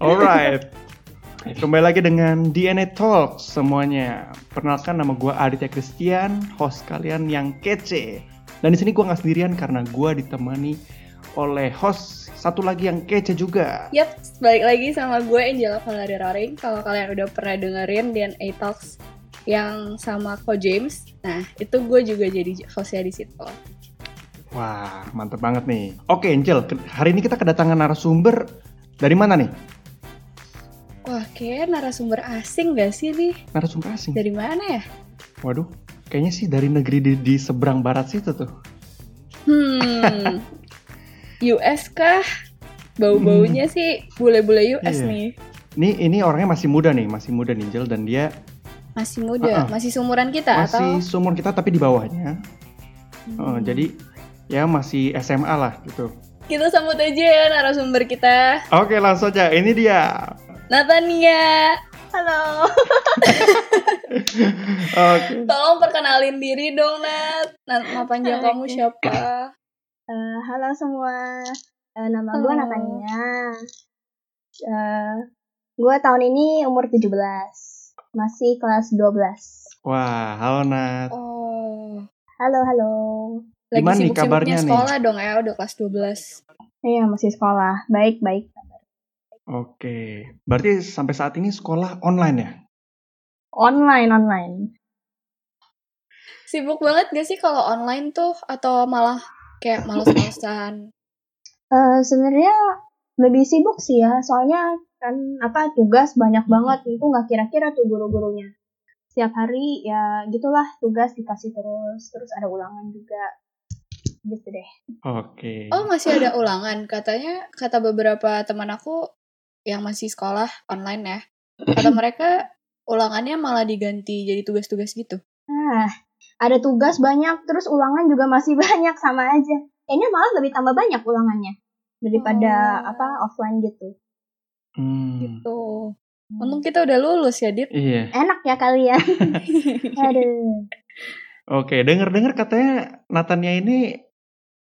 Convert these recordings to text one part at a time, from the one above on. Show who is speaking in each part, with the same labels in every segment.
Speaker 1: Alright. Kembali lagi dengan DNA Talk semuanya. Perkenalkan nama gue Aditya Christian, host kalian yang kece. Dan di sini gue nggak sendirian karena gue ditemani oleh host satu lagi yang kece juga.
Speaker 2: Yap, balik lagi sama gue Angela Valerie Roring. Kalau kalian udah pernah dengerin DNA Talks yang sama Ko James, nah itu gue juga jadi hostnya di situ.
Speaker 1: Wah, mantep banget nih. Oke, Angel, hari ini kita kedatangan narasumber dari mana nih?
Speaker 2: Wah, kayak narasumber asing gak sih nih?
Speaker 1: Narasumber asing.
Speaker 2: Dari mana ya?
Speaker 1: Waduh, kayaknya sih dari negeri di, di seberang barat situ tuh.
Speaker 2: Hmm, US kah? Bau-baunya sih bule-bule US
Speaker 1: Iya.
Speaker 2: nih.
Speaker 1: Ini ini orangnya masih muda nih, masih muda nih, Angel dan dia
Speaker 2: Masih muda,
Speaker 1: Uh-uh.
Speaker 2: masih seumuran kita
Speaker 1: masih
Speaker 2: atau?
Speaker 1: seumur kita tapi di bawahnya.
Speaker 2: Hmm.
Speaker 1: jadi ya masih SMA lah gitu.
Speaker 2: Kita sambut aja ya narasumber kita,
Speaker 1: Oke, langsung aja. Ini dia.
Speaker 2: Natania. Halo.
Speaker 1: Oke.
Speaker 2: Tolong perkenalin diri dong, Nat. Nama panjang kamu siapa?
Speaker 3: Eh, halo semua, Eh, nama gue. Natania. Eh, gue tahun ini umur 17, masih kelas 12.
Speaker 1: Wah, halo Nat.
Speaker 2: Oh,
Speaker 3: Halo, halo.
Speaker 2: lagi
Speaker 1: Gimana nih
Speaker 2: sibuk-sibuknya
Speaker 1: kabarnya nih?
Speaker 2: sekolah dong ya, udah kelas 12.
Speaker 3: Iya, masih sekolah. Baik, baik.
Speaker 1: Oke. Berarti sampai saat ini sekolah online ya?
Speaker 3: Online, online.
Speaker 2: Sibuk banget gak sih kalau online tuh atau malah kayak males-malesan?
Speaker 3: Eh, Sebenarnya lebih sibuk sih ya, soalnya kan apa tugas banyak banget itu nggak kira-kira tuh guru-gurunya. Setiap hari ya gitulah tugas dikasih terus, terus ada ulangan juga. Gitu deh.
Speaker 1: Oke.
Speaker 2: Oh, masih ada ulangan. Katanya kata beberapa teman aku yang masih sekolah online ya. Kata mereka ulangannya malah diganti jadi tugas-tugas gitu.
Speaker 3: Ah, ada tugas banyak, terus ulangan juga masih banyak sama aja. Kayaknya malah lebih tambah banyak ulangannya daripada
Speaker 2: Oh.
Speaker 3: apa offline gitu.
Speaker 1: Hmm.
Speaker 2: Tuh. Untung kita udah lulus ya, Dit.
Speaker 1: Iya.
Speaker 3: Enak ya kalian. Aduh.
Speaker 1: Oke, denger-dengar katanya Natania ini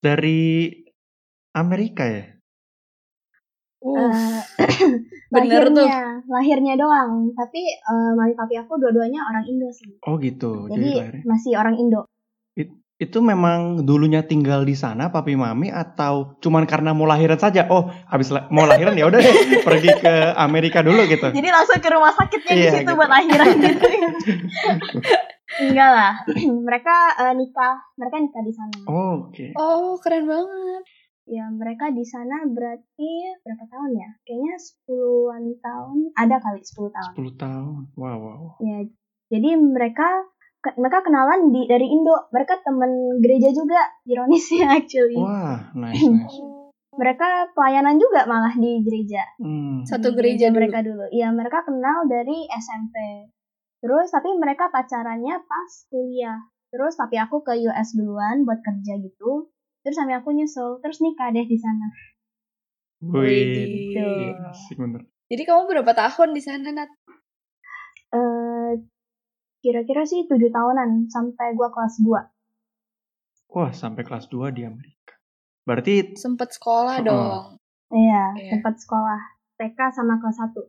Speaker 1: dari Amerika ya?
Speaker 2: Uh,
Speaker 3: Eh,
Speaker 2: bener tuh.
Speaker 3: lahirnya, lahirnya doang. Tapi eh, mami papi aku dua-duanya orang Indo sih.
Speaker 1: Oh gitu. Jadi,
Speaker 3: Jadi
Speaker 1: lahirnya.
Speaker 3: masih orang Indo.
Speaker 1: itu memang dulunya tinggal di sana papi mami atau cuman karena mau lahiran saja? Oh, habis la- mau lahiran ya udah deh pergi ke Amerika dulu gitu.
Speaker 3: Jadi langsung ke rumah sakitnya
Speaker 1: Iya,
Speaker 3: di situ
Speaker 1: gitu.
Speaker 3: buat lahiran gitu. Enggak lah. mereka eh, nikah, mereka nikah di sana.
Speaker 1: Oh, Oke.
Speaker 2: Oh, keren banget.
Speaker 3: Ya, mereka di sana berarti berapa tahun ya? Kayaknya 10-an tahun. Ada kali 10 tahun.
Speaker 1: 10 tahun. Wow, wow.
Speaker 3: Ya, jadi mereka mereka kenalan di dari Indo. Mereka temen gereja juga, ironisnya actually.
Speaker 1: Wah, nice, nice.
Speaker 3: Mereka pelayanan juga malah di gereja.
Speaker 1: Hmm.
Speaker 2: Satu
Speaker 3: Di
Speaker 2: gereja dulu.
Speaker 3: mereka dulu. Iya, mereka kenal dari SMP. Terus tapi mereka pacarannya pas kuliah. Terus papi aku ke US duluan buat kerja gitu. Terus mami aku nyusul, terus nikah deh di sana.
Speaker 1: Wih, asik bener.
Speaker 2: Jadi kamu berapa tahun di sana, Nat?
Speaker 3: Eh kira-kira sih tujuh tahunan sampai gua kelas 2.
Speaker 1: Wah, sampai kelas 2 di Amerika. Berarti
Speaker 2: Sempet sekolah
Speaker 1: Oh.
Speaker 2: dong.
Speaker 3: Iya,
Speaker 2: Iya.
Speaker 3: tempat sekolah TK sama kelas 1.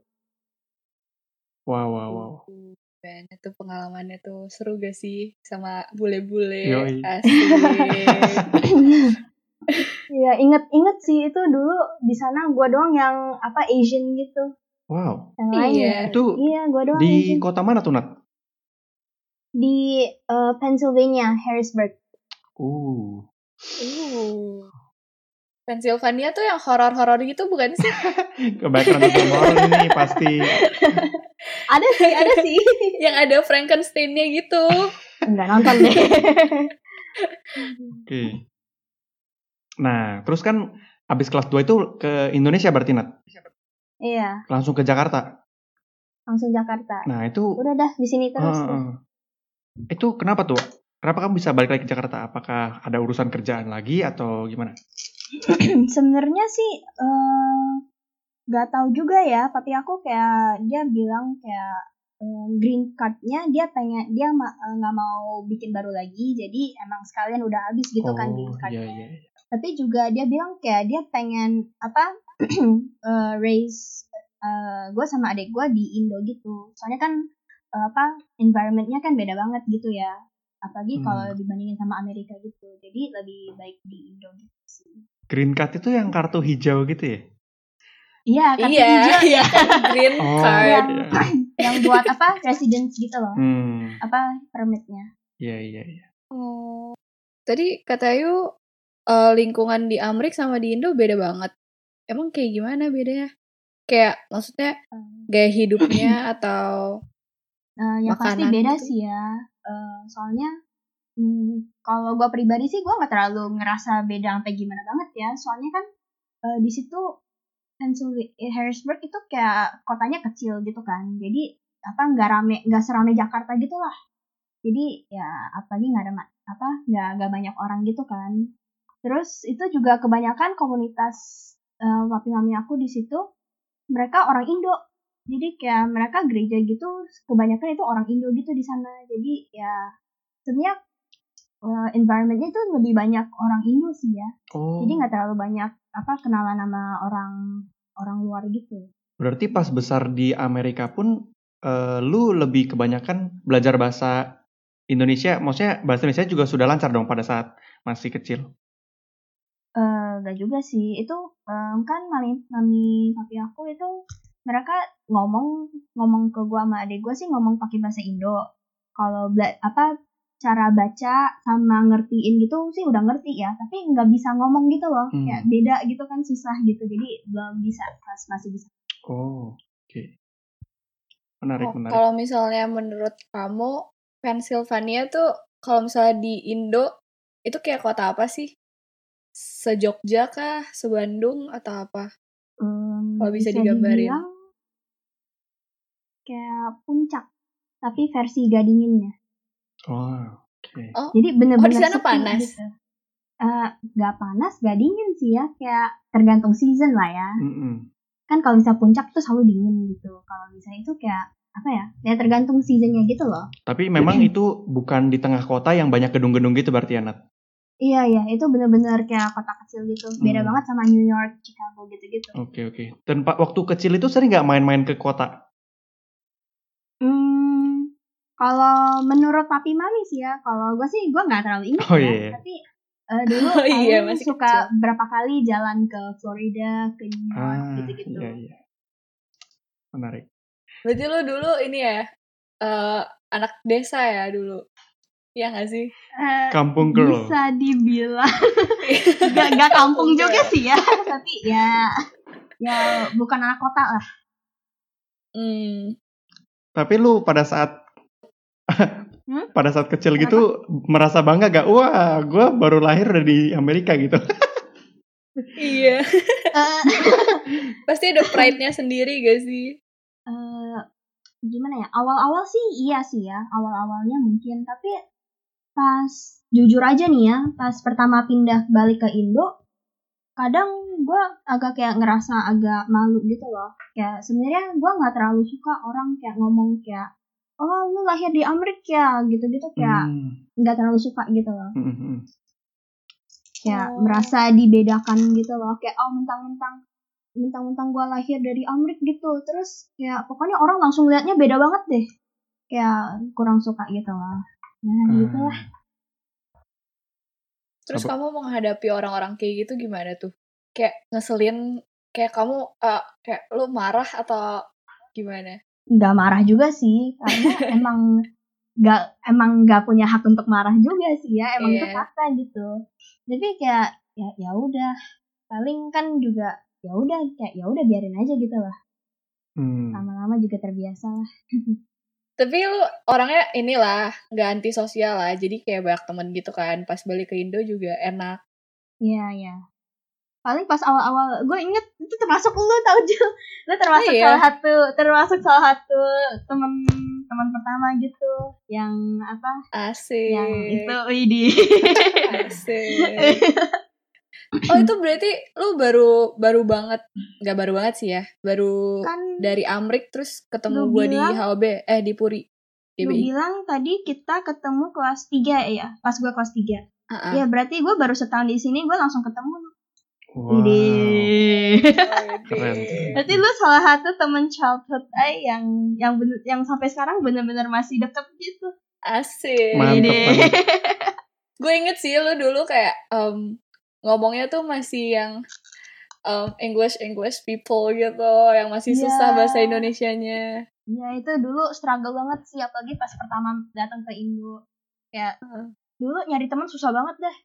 Speaker 1: wow, wow, wow.
Speaker 2: Ben, itu pengalamannya tuh seru gak sih sama bule-bule asik.
Speaker 3: Iya, inget-inget sih itu dulu di sana gua doang yang apa Asian gitu.
Speaker 1: Wow.
Speaker 3: Yang lain
Speaker 2: Iya.
Speaker 3: ya.
Speaker 1: Itu
Speaker 3: Iya, gua doang
Speaker 1: di
Speaker 3: Asian.
Speaker 1: kota mana tuh, Nat?
Speaker 3: Di eh, Pennsylvania, Harrisburg.
Speaker 1: Uh.
Speaker 2: Uh. Pennsylvania tuh yang horor-horor gitu bukan sih?
Speaker 1: Kebanyakan horor ini pasti.
Speaker 3: Ada sih, ada sih.
Speaker 2: yang ada Frankenstein-nya gitu.
Speaker 3: Enggak nonton deh.
Speaker 1: Oke. Nah, terus kan abis kelas 2 itu ke Indonesia berarti, Nat?
Speaker 3: iya,
Speaker 1: Langsung ke Jakarta.
Speaker 3: langsung Jakarta.
Speaker 1: Nah, itu
Speaker 3: Udah dah di sini terus. Deh.
Speaker 1: heeh. Itu kenapa tuh? Kenapa kamu bisa balik lagi ke Jakarta? Apakah ada urusan kerjaan lagi atau gimana?
Speaker 3: Sebenarnya sih eh nggak tahu juga ya. Papi aku kayak dia bilang kayak eh, green cardnya dia pengen dia ma- eh, nggak mau bikin baru lagi. Jadi emang sekalian udah habis gitu kan green
Speaker 1: iya
Speaker 3: cardnya.
Speaker 1: iya. iya.
Speaker 3: Tapi juga dia bilang kayak dia pengen apa eh, raise gue sama adik gue di Indo gitu soalnya kan eh, apa environmentnya kan beda banget gitu ya apalagi
Speaker 1: Hmm.
Speaker 3: kalau dibandingin sama Amerika gitu jadi lebih baik di Indo gitu sih
Speaker 1: Green card itu yang kartu hijau gitu ya?
Speaker 3: iya kartu
Speaker 2: Iya,
Speaker 3: hijau
Speaker 2: iya. Green
Speaker 1: Oh,
Speaker 2: card.
Speaker 3: yang
Speaker 1: iya.
Speaker 3: yang buat apa residence gitu loh
Speaker 1: Hmm,
Speaker 3: apa permitnya
Speaker 1: iya iya iya.
Speaker 2: Oh. Tadi kata Ayu eh, lingkungan di Amrik sama di Indo beda banget. Emang kayak gimana bedanya? Kayak maksudnya gaya hidupnya atau
Speaker 3: Eh, yang pasti
Speaker 2: Makanan
Speaker 3: beda
Speaker 2: gitu.
Speaker 3: sih ya Eh, soalnya hmm, kalau gue pribadi sih gue nggak terlalu ngerasa beda sampai gimana banget ya. Soalnya kan eh, di situ eh, Harrisburg itu kayak kotanya kecil gitu kan. Jadi apa nggak rame nggak serame Jakarta gitu lah jadi ya apalagi nggak ada apa nggak nggak banyak orang gitu kan. Terus itu juga kebanyakan komunitas eh, papi mami aku di situ mereka orang Indo jadi kayak mereka gereja gitu kebanyakan itu orang Indo gitu di sana. Jadi ya sebenarnya eh, environmentnya itu lebih banyak orang Indo sih ya.
Speaker 1: Oh,
Speaker 3: jadi nggak terlalu banyak apa kenalan sama orang orang luar gitu.
Speaker 1: Berarti pas besar di Amerika pun eh, lu lebih kebanyakan belajar bahasa Indonesia, maksudnya bahasa Indonesia juga sudah lancar dong pada saat masih kecil.
Speaker 3: Eh, nggak juga sih. Itu em, kan mami mami papi aku itu mereka ngomong ngomong ke gua sama adik gua sih ngomong pakai bahasa Indo kalau apa cara baca sama ngertiin gitu sih udah ngerti ya tapi nggak bisa ngomong gitu loh
Speaker 1: Hmm.
Speaker 3: kayak beda gitu kan susah gitu jadi belum bisa pas masih bisa
Speaker 1: Oh, oke. Menarik,
Speaker 2: Oh,
Speaker 1: menarik.
Speaker 2: kalau misalnya menurut kamu Pennsylvania tuh kalau misalnya di Indo itu kayak kota apa sih? Sejogja kah? Sebandung atau apa?
Speaker 3: Em,
Speaker 2: Kalau bisa digambarin.
Speaker 3: dibilang kayak puncak tapi versi gadinginnya
Speaker 1: Oh, oke.
Speaker 2: Oh,
Speaker 3: Jadi bener-bener
Speaker 2: Oh, di sana panas?
Speaker 3: gitu. Eh, Gak panas, gak dingin sih ya. Kayak tergantung season lah ya.
Speaker 1: Mm-mm.
Speaker 3: Kan kalau bisa puncak tuh selalu dingin gitu. Kalau misalnya itu kayak apa ya? Ya tergantung seasonnya gitu loh.
Speaker 1: Tapi memang itu bukan di tengah kota yang banyak gedung-gedung gitu berarti ya, Nat?
Speaker 3: Iya iya, itu bener-bener kayak kota kecil gitu. Beda
Speaker 1: Hmm.
Speaker 3: banget sama New York, Chicago gitu-gitu.
Speaker 1: Oke, oke. Dan pak waktu kecil itu sering nggak main-main ke kota?
Speaker 3: Kalau menurut papi mami sih ya, kalau gue sih gue nggak terlalu ingat
Speaker 1: Oh,
Speaker 3: ya.
Speaker 1: iya.
Speaker 3: Tapi eh, dulu
Speaker 2: Oh, iya, masih
Speaker 3: suka
Speaker 2: kecil.
Speaker 3: berapa kali jalan ke Florida, ke New York
Speaker 1: Ah,
Speaker 3: gitu-gitu.
Speaker 1: iya, iya. Menarik.
Speaker 2: berarti lu dulu ini ya eh, anak desa ya dulu. Iya gak sih?
Speaker 3: Eh,
Speaker 1: Kampung girl.
Speaker 3: bisa dibilang gak, gak kampung juga sih ya tapi ya ya bukan anak kota lah
Speaker 2: Hmm.
Speaker 1: Tapi lu pada saat
Speaker 3: Hmm?
Speaker 1: pada saat kecil gitu merasa bangga gak? Wah, gua baru lahir udah di Amerika gitu.
Speaker 2: Iya.
Speaker 3: Eh,
Speaker 2: Pasti ada pride-nya sendiri gak sih?
Speaker 3: eh, gimana ya awal-awal sih iya sih ya awal-awalnya mungkin tapi pas jujur aja nih ya pas pertama pindah balik ke Indo kadang gue agak kayak ngerasa agak malu gitu loh kayak sebenarnya gue nggak terlalu suka orang kayak ngomong kayak oh lu lahir di Amerika gitu-gitu kayak
Speaker 1: Hmm,
Speaker 3: nggak terlalu suka gitu loh.
Speaker 1: Hmm, hmm.
Speaker 3: kayak
Speaker 2: Oh.
Speaker 3: merasa dibedakan gitu loh. Kayak oh mentang-mentang mentang-mentang gue lahir dari Amerika gitu. Terus kayak pokoknya orang langsung liatnya beda banget deh. Kayak kurang suka gitu loh. Nah gitu lah
Speaker 1: Ah,
Speaker 2: Terus
Speaker 1: Apa-
Speaker 2: kamu menghadapi orang-orang kayak gitu gimana tuh? Kayak ngeselin, kayak kamu eh, kayak lu marah atau gimana?
Speaker 3: Nggak marah juga sih karena emang nggak emang nggak punya hak untuk marah juga sih ya emang itu
Speaker 2: Iya.
Speaker 3: fakta gitu tapi kayak ya ya udah paling kan juga ya udah kayak ya udah biarin aja gitu lah
Speaker 1: hmm.
Speaker 3: lama-lama juga terbiasa lah
Speaker 2: Tapi lu orangnya inilah nggak antisosial lah, jadi kayak banyak temen gitu kan. Pas balik ke Indo juga enak.
Speaker 3: Iya, iya. Paling pas awal-awal gue inget itu termasuk lu tau Jul. Lu termasuk
Speaker 2: Oh, iya.
Speaker 3: salah satu termasuk salah satu temen teman pertama gitu yang apa?
Speaker 2: Asik.
Speaker 3: Yang itu Widi.
Speaker 2: Asik. Oh itu berarti lu baru baru banget, nggak baru banget sih ya, baru
Speaker 3: kan
Speaker 2: dari Amrik terus ketemu gue di HOB, eh di Puri,
Speaker 3: lu bilang tadi kita ketemu kelas 3 ya, pas gue kelas 3.
Speaker 2: Ah, ah.
Speaker 3: Ya berarti gue baru setahun di sini gue langsung ketemu.
Speaker 1: Wow. Keren.
Speaker 3: Berarti lu salah satu temen childhood I yang yang bener, yang sampai sekarang bener-bener masih deket gitu.
Speaker 2: Asik.
Speaker 1: Mantep.
Speaker 2: Gue inget sih lu dulu kayak em, ngomongnya tuh masih yang em, English English people gitu, yang masih
Speaker 3: Iya.
Speaker 2: susah bahasa Indonesianya.
Speaker 3: Ya itu dulu struggle banget sih apalagi pas pertama datang ke Indo. Kayak
Speaker 2: Heeh.
Speaker 3: dulu nyari teman susah banget deh.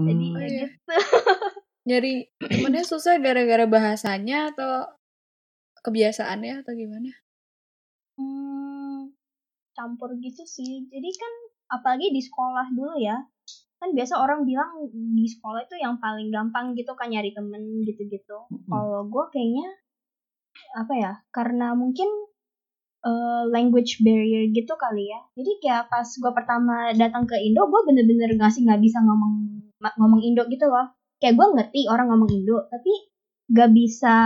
Speaker 3: Jadi
Speaker 1: Hmm.
Speaker 3: ya
Speaker 2: iya.
Speaker 3: gitu.
Speaker 2: Nyari temennya susah gara-gara bahasanya atau kebiasaannya atau gimana?
Speaker 3: Hmm, campur gitu sih. Jadi kan apalagi di sekolah dulu ya. Kan biasa orang bilang di sekolah itu yang paling gampang gitu kan nyari temen gitu-gitu.
Speaker 1: Hmm.
Speaker 3: Kalau gue kayaknya apa ya? Karena mungkin eh, language barrier gitu kali ya. Jadi kayak pas gue pertama datang ke Indo, gue bener-bener nggak sih nggak bisa ngomong ngomong Indo gitu loh. Kayak gue ngerti orang ngomong Indo, tapi nggak bisa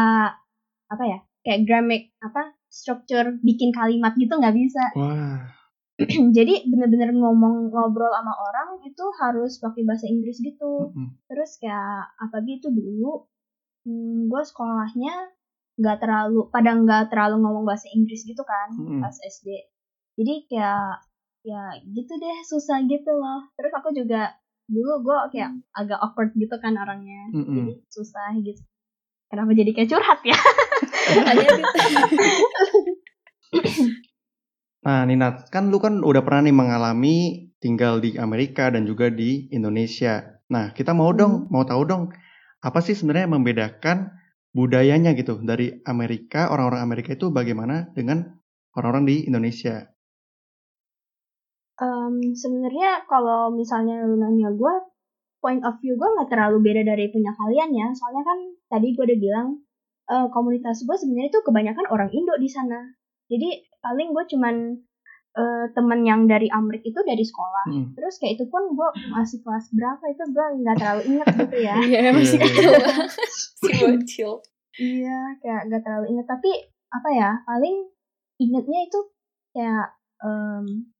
Speaker 3: apa ya? Kayak grammar apa? Struktur bikin kalimat gitu nggak bisa.
Speaker 1: Wah.
Speaker 3: Jadi bener-bener ngomong ngobrol sama orang itu harus pakai bahasa Inggris gitu
Speaker 1: Mm-mm.
Speaker 3: terus kayak apalagi itu dulu hmm, gue sekolahnya nggak terlalu pada nggak terlalu ngomong bahasa Inggris gitu kan
Speaker 1: Mm-mm.
Speaker 3: pas SD jadi kayak ya gitu deh susah gitu loh terus aku juga dulu gue kayak agak awkward gitu kan orangnya
Speaker 1: Mm-mm.
Speaker 3: jadi susah gitu kenapa jadi kayak curhat ya
Speaker 2: gitu.
Speaker 1: Nah, Nina, kan lu kan udah pernah nih mengalami tinggal di Amerika dan juga di Indonesia. Nah, kita mau dong, mau tahu dong, apa sih sebenarnya yang membedakan budayanya gitu dari Amerika, orang-orang Amerika itu bagaimana dengan orang-orang di Indonesia?
Speaker 3: Em, sebenarnya kalau misalnya lu nanya gue point of view gue nggak terlalu beda dari punya kalian ya soalnya kan tadi gue udah bilang eh, komunitas gue sebenarnya itu kebanyakan orang Indo di sana jadi paling gue cuman eh, temen yang dari Amrik itu dari sekolah
Speaker 1: Mm.
Speaker 3: terus kayak itu pun gue masih kelas berapa itu gue nggak terlalu inget gitu ya
Speaker 2: Iya, masih
Speaker 1: Iya.
Speaker 2: kecil banget. Si bocil.
Speaker 3: iya kayak nggak terlalu inget tapi apa ya paling ingetnya itu kayak em,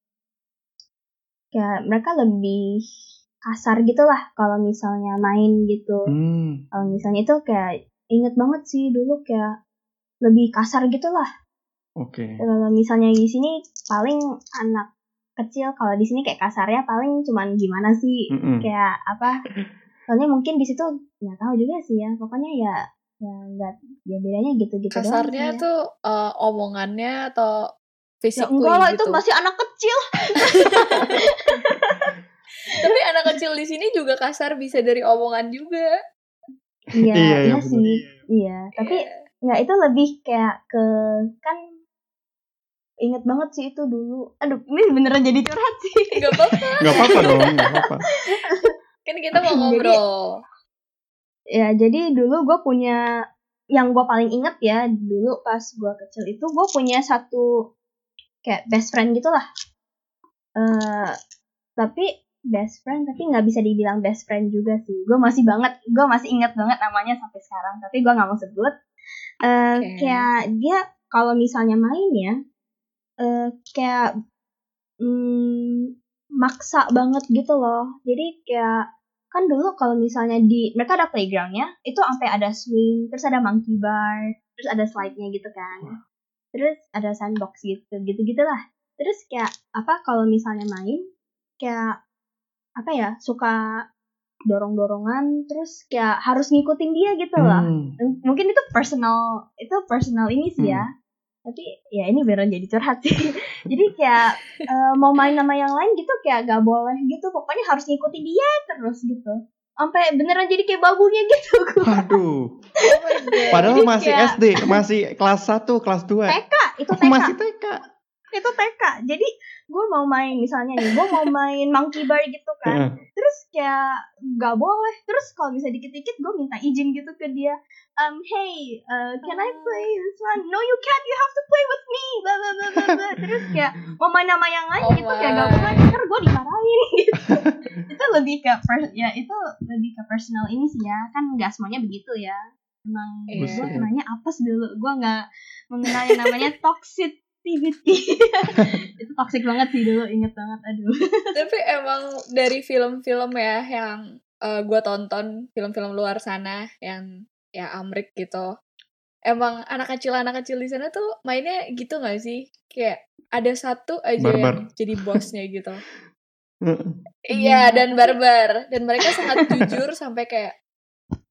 Speaker 3: kayak mereka lebih kasar gitu lah kalau misalnya main gitu.
Speaker 1: Hmm,
Speaker 3: kalau misalnya itu kayak inget banget sih dulu kayak lebih kasar gitu lah
Speaker 1: oke.
Speaker 3: kalau misalnya di sini paling anak kecil kalau di sini kayak kasarnya paling cuman gimana sih?
Speaker 1: Mm-mm.
Speaker 3: kayak apa? Soalnya mungkin di situ nggak tahu juga sih ya. Pokoknya ya ya nggak ya bedanya gitu gitu
Speaker 2: Kasarnya tuh eh, omongannya atau
Speaker 3: ya
Speaker 2: physically
Speaker 3: enggak lah
Speaker 2: gitu.
Speaker 3: itu masih anak kecil
Speaker 2: Tapi anak kecil di sini juga kasar bisa dari omongan juga.
Speaker 3: iya iya,
Speaker 1: iya,
Speaker 3: sih
Speaker 1: bener.
Speaker 3: iya tapi
Speaker 2: Iya.
Speaker 3: nggak itu lebih kayak ke kan inget banget sih itu dulu aduh ini beneran jadi curhat sih
Speaker 2: Gak apa-apa.
Speaker 1: Nggak apa-apa dong, nggak apa-apa.
Speaker 2: Kan kita mau
Speaker 3: Jadi-
Speaker 2: ngobrol.
Speaker 3: ya jadi dulu gue punya yang gue paling inget ya dulu pas gue kecil itu gue punya satu kayak best friend gitu lah eh tapi best friend tapi nggak bisa dibilang best friend juga sih. Gue masih banget gue masih inget banget namanya sampai sekarang tapi gue nggak mau sebut. Eh
Speaker 2: Oke.
Speaker 3: kayak dia kalau misalnya main ya eh kayak hmm, maksa banget gitu loh. Jadi kayak kan dulu kalau misalnya di mereka ada playgroundnya itu sampai ada swing terus ada monkey bar terus ada slide-nya gitu kan terus ada sandbox gitu gitu gitulah terus kayak apa kalau misalnya main kayak apa ya suka dorong dorongan terus kayak harus ngikutin dia gitu lah
Speaker 1: Hmm,
Speaker 3: mungkin itu personal itu personal ini sih ya. Tapi ya ini beneran jadi curhat sih. Jadi kayak eh, mau main sama yang lain gitu kayak gak boleh gitu. Pokoknya harus ngikutin dia terus gitu sampai beneran jadi kayak babunya gitu
Speaker 1: Waduh,
Speaker 2: Oh my God.
Speaker 1: padahal
Speaker 3: Jadi
Speaker 1: masih
Speaker 3: kayak-
Speaker 1: SD, masih kelas 1, kelas 2.
Speaker 3: TK itu
Speaker 1: Oh,
Speaker 3: TK
Speaker 1: masih TK.
Speaker 3: itu TK jadi gue mau main misalnya nih gue mau main monkey bar gitu kan. Terus kayak gak boleh. Terus kalau bisa dikit-dikit gue minta izin gitu ke dia. Um hey uh, can I play this one? No you can't. You have to play with me. Blah blah blah blah, blah. terus kayak mau main sama yang lain
Speaker 2: Oh
Speaker 3: gitu kayak gak
Speaker 2: my.
Speaker 3: boleh. Ntar gue dimarahin gitu. Itu lebih ke per- ya itu lebih ke personal ini sih ya. Kan nggak semuanya begitu ya. Emang
Speaker 2: Iya.
Speaker 3: gue kenanya apes dulu? Gue nggak mengenal yang namanya toxicity itu toxic banget sih dulu inget banget aduh
Speaker 2: Tapi emang dari film-film ya yang uh, gue tonton film-film luar sana yang ya Amrik gitu emang anak kecil anak kecil di sana tuh mainnya gitu gak sih kayak ada satu aja
Speaker 1: Barbar.
Speaker 2: yang jadi bosnya gitu
Speaker 1: Heeh.
Speaker 2: iya dan barbar dan mereka sangat jujur sampai kayak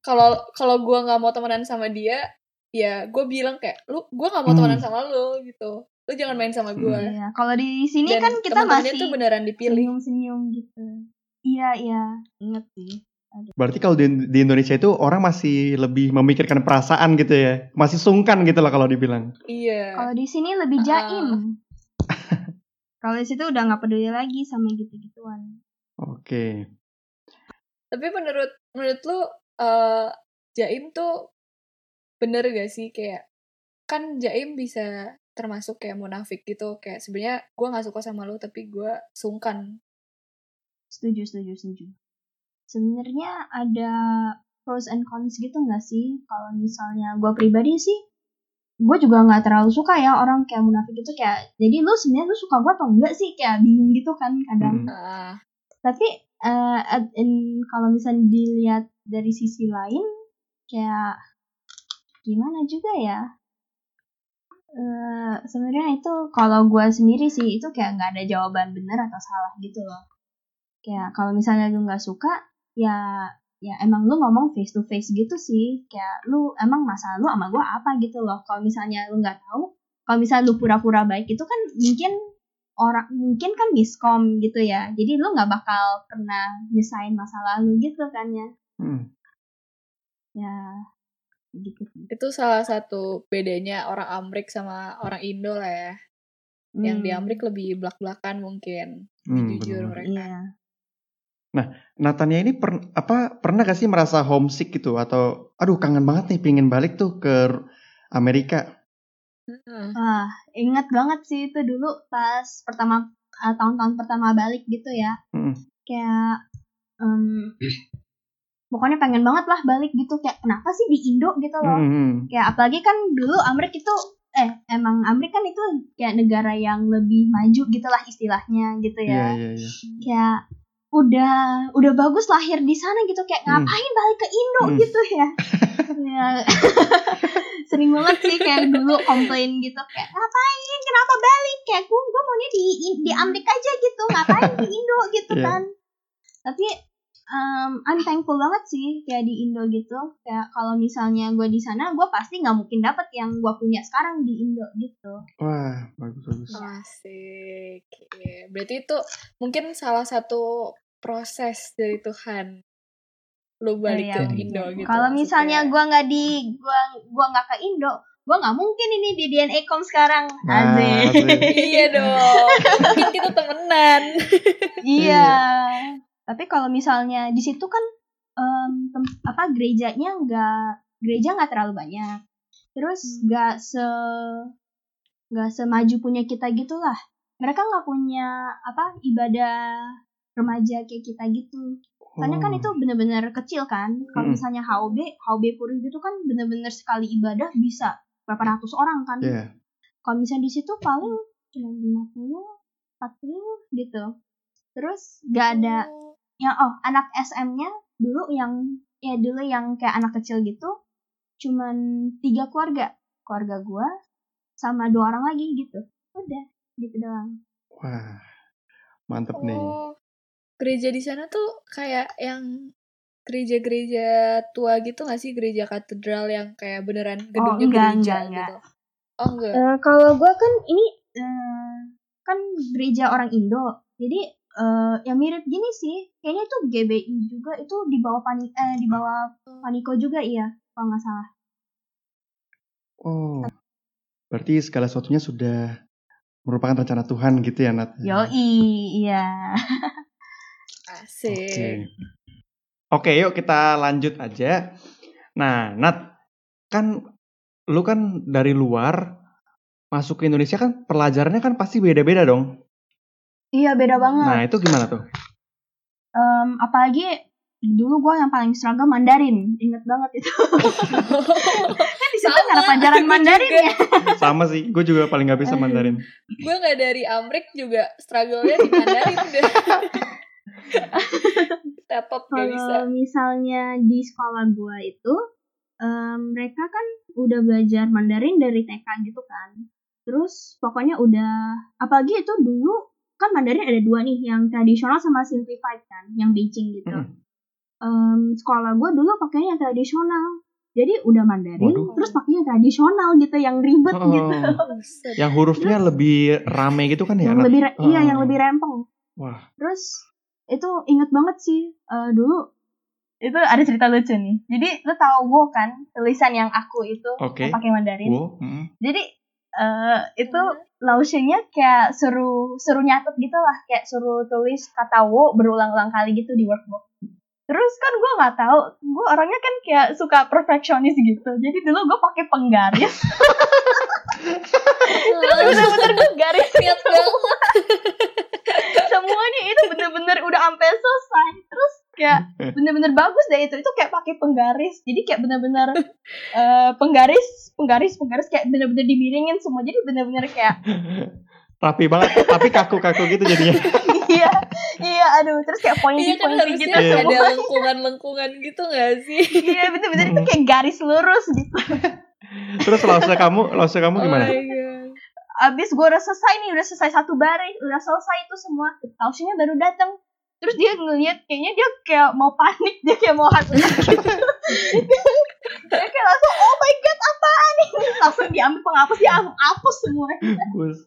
Speaker 2: kalau kalau gue nggak mau temenan sama dia ya gue bilang kayak lu gue nggak mau
Speaker 1: Hmm.
Speaker 2: temenan sama lu gitu lu jangan main sama gue
Speaker 3: Iya, kalau di sini
Speaker 2: dan
Speaker 3: kan kita
Speaker 2: teman-temannya
Speaker 3: masih
Speaker 2: tuh beneran dipilih
Speaker 3: senyum-senyum gitu. Iya, iya, inget sih.
Speaker 1: Berarti kalau di, di Indonesia itu orang masih lebih memikirkan perasaan gitu ya. Masih sungkan gitu lah kalau dibilang.
Speaker 2: iya
Speaker 3: Kalau di sini lebih jaim. kalau di situ udah nggak peduli lagi sama gitu-gituan.
Speaker 1: Oke.
Speaker 2: Tapi menurut menurut lu eh Jaim tuh bener gak sih kayak kan Jaim bisa termasuk kayak munafik gitu kayak sebenarnya gue nggak suka sama lu tapi gue sungkan
Speaker 3: Setuju, setuju, setuju. Sebenarnya ada pros and cons gitu nggak sih? Kalau misalnya gue pribadi sih, gue juga nggak terlalu suka ya orang kayak munafik itu kayak. Jadi lu sebenarnya lu suka gue atau enggak sih? Kayak bingung gitu kan kadang.
Speaker 1: Mm.
Speaker 2: ah
Speaker 3: Tapi eh, in- kalau misalnya dilihat dari sisi lain, kayak gimana juga ya? Eh sebenarnya itu kalau gue sendiri sih itu kayak nggak ada jawaban benar atau salah gitu loh. Kayak kalau misalnya lu nggak suka, ya ya emang lu ngomong face to face gitu sih. Kayak lu emang masalah lu sama gue apa gitu loh. Kalau misalnya lu nggak tahu, kalau misalnya lu pura-pura baik itu kan mungkin orang mungkin kan miskom gitu ya. Jadi lu nggak bakal pernah nyesain masa lalu gitu kan ya.
Speaker 1: Hmm.
Speaker 3: Ya gitu sih.
Speaker 2: itu salah satu bedanya orang Amrik sama orang Indo lah ya yang di
Speaker 3: Hmm,
Speaker 2: Amrik lebih belak-belakan mungkin
Speaker 1: Hmm,
Speaker 2: jujur
Speaker 1: benar.
Speaker 2: mereka
Speaker 3: Iya.
Speaker 1: Natania ini per- apa pernah gak sih merasa homesick gitu atau aduh kangen banget nih pingin balik tuh ke Amerika.
Speaker 2: Heeh.
Speaker 3: Wah, ingat banget sih itu dulu pas pertama uh, tahun-tahun pertama balik gitu ya.
Speaker 1: Mm.
Speaker 3: Kayak em, pokoknya pengen banget lah balik gitu kayak kenapa sih di Indo gitu loh.
Speaker 1: Hmm.
Speaker 3: Kayak apalagi kan dulu Amerika itu eh emang Amerika kan itu kayak negara yang lebih maju gitu lah istilahnya gitu ya.
Speaker 1: iya iya.
Speaker 3: Kayak udah udah bagus lahir di sana gitu kayak
Speaker 1: Hmm.
Speaker 3: ngapain balik ke Indo
Speaker 1: Hmm.
Speaker 3: gitu ya. ya. Sering banget sih kayak dulu komplain gitu kayak ngapain kenapa balik kayak gue gue maunya di di Amerika aja gitu ngapain di Indo gitu
Speaker 1: Iya.
Speaker 3: kan. Tapi um, I'm thankful banget sih kayak di Indo gitu kayak kalau misalnya gue di sana gue pasti nggak mungkin dapet yang gue punya sekarang di Indo gitu.
Speaker 1: Wah bagus bagus.
Speaker 2: Asik. Iya. Berarti itu mungkin salah satu proses dari Tuhan. Lu balik
Speaker 3: Iya,
Speaker 2: ke
Speaker 3: iya.
Speaker 2: Indo gitu.
Speaker 3: Kalau misalnya gue nggak di gue gua nggak ke Indo, gue nggak mungkin ini di DNA com sekarang.
Speaker 1: Nah,
Speaker 2: iya dong. Mungkin kita temenan.
Speaker 3: iya. Tapi kalau misalnya di situ kan tem- apa gerejanya nggak gereja nggak terlalu banyak. Terus
Speaker 2: Hmm.
Speaker 3: nggak se nggak semaju punya kita gitulah. Mereka nggak punya apa ibadah remaja kayak kita gitu. Soalnya kan
Speaker 1: Oh.
Speaker 3: itu bener-bener kecil kan. Kalau
Speaker 1: Mm-mm.
Speaker 3: misalnya HOB, HOB Puri gitu kan bener-bener sekali ibadah bisa berapa ratus orang kan.
Speaker 1: Iya.
Speaker 3: Kalau misalnya di situ paling cuma 50, 40 gitu. Terus gak ada
Speaker 2: Oh.
Speaker 3: Yang oh anak SM-nya dulu yang ya dulu yang kayak anak kecil gitu cuman tiga keluarga keluarga gua sama dua orang lagi gitu udah gitu doang
Speaker 1: Wah mantep nih.
Speaker 2: Oh, gereja di sana tuh kayak yang gereja-gereja tua gitu gak sih gereja katedral yang kayak beneran gedungnya
Speaker 3: Oh, enggak,
Speaker 2: gereja
Speaker 3: enggak, enggak.
Speaker 2: gitu. Oh enggak.
Speaker 3: Eh, kalau gue kan ini eh, kan gereja orang Indo, jadi eh, yang mirip gini sih, kayaknya itu GBI juga itu di bawah panik eh di bawah Paniko juga iya, kalau nggak salah.
Speaker 1: Oh berarti segala sesuatunya sudah merupakan rencana Tuhan gitu ya Nat.
Speaker 3: Yoi, iya.
Speaker 2: Asik.
Speaker 1: Oke. Oke, yuk kita lanjut aja. Nah, Nat, kan lu kan dari luar masuk ke Indonesia kan pelajarannya kan pasti beda-beda dong.
Speaker 3: Iya beda banget.
Speaker 1: Nah, itu gimana tuh?
Speaker 3: Em, apalagi dulu gue yang paling seragam Mandarin, inget banget itu. kan di situ
Speaker 2: Sama,
Speaker 3: nggak ada pelajaran Mandarin
Speaker 2: juga.
Speaker 3: ya.
Speaker 1: Sama sih, gue juga paling gak bisa. Mandarin.
Speaker 2: Gue nggak dari Amrik juga struggle-nya di Mandarin deh. Tetot gak bisa.
Speaker 3: Kalau misalnya di sekolah gua itu em, mereka kan udah belajar Mandarin dari TK gitu kan. Terus pokoknya udah apalagi itu dulu kan Mandarin ada dua nih, yang tradisional sama simplified kan, yang Beijing gitu.
Speaker 1: Mm.
Speaker 3: Em, sekolah gua dulu pakainya yang tradisional. Jadi udah Mandarin,
Speaker 1: Waduh.
Speaker 3: terus pakainya tradisional gitu, yang ribet
Speaker 1: Oh.
Speaker 3: gitu.
Speaker 1: Yang hurufnya lebih rame gitu kan ya?
Speaker 3: yang lebih re- iya
Speaker 1: Oh.
Speaker 3: yang lebih rempong.
Speaker 1: Wah.
Speaker 3: Terus itu inget banget sih eh, dulu itu ada cerita lucu nih. Jadi lu tahu gue kan tulisan yang aku itu yang pakai Mandarin.
Speaker 1: Wow. mm.
Speaker 3: Jadi eh, itu Laoshengnya kayak suruh suruh nyatet gitu lah, kayak suruh tulis kata wo berulang-ulang kali gitu di workbook. Terus kan gue nggak tahu, gue orangnya kan kayak suka perfeksionis gitu. Jadi dulu gue pakai penggaris, terus bener-bener gue garis
Speaker 2: Niat banget.
Speaker 3: semuanya itu bener-bener udah sampai selesai. Terus kayak bener-bener bagus deh itu. Itu kayak pakai penggaris. Jadi kayak bener-bener eh, penggaris penggaris penggaris kayak bener-bener dimiringin semua. Jadi bener-bener kayak
Speaker 1: Rapi banget, tapi kaku-kaku gitu jadinya.
Speaker 3: iya. Iya aduh. Terus kayak
Speaker 2: Iya
Speaker 3: pointy
Speaker 2: kan harusnya
Speaker 3: gitu
Speaker 1: Iya.
Speaker 2: ada
Speaker 3: semua
Speaker 2: lengkungan-lengkungan gitu gak sih?
Speaker 3: iya bener-bener itu kayak garis lurus gitu
Speaker 1: Terus lause kamu, lause kamu gimana?
Speaker 2: Oh my god.
Speaker 3: abis gue udah selesai nih udah selesai satu baris udah selesai itu semua. Laoshnya baru datang terus dia ngeliat kayaknya dia kayak mau panik dia kayak mau hati dia kayak langsung oh my god apaan ini? Langsung diambil penghapus dia langsung hapus semuanya.
Speaker 1: Bus.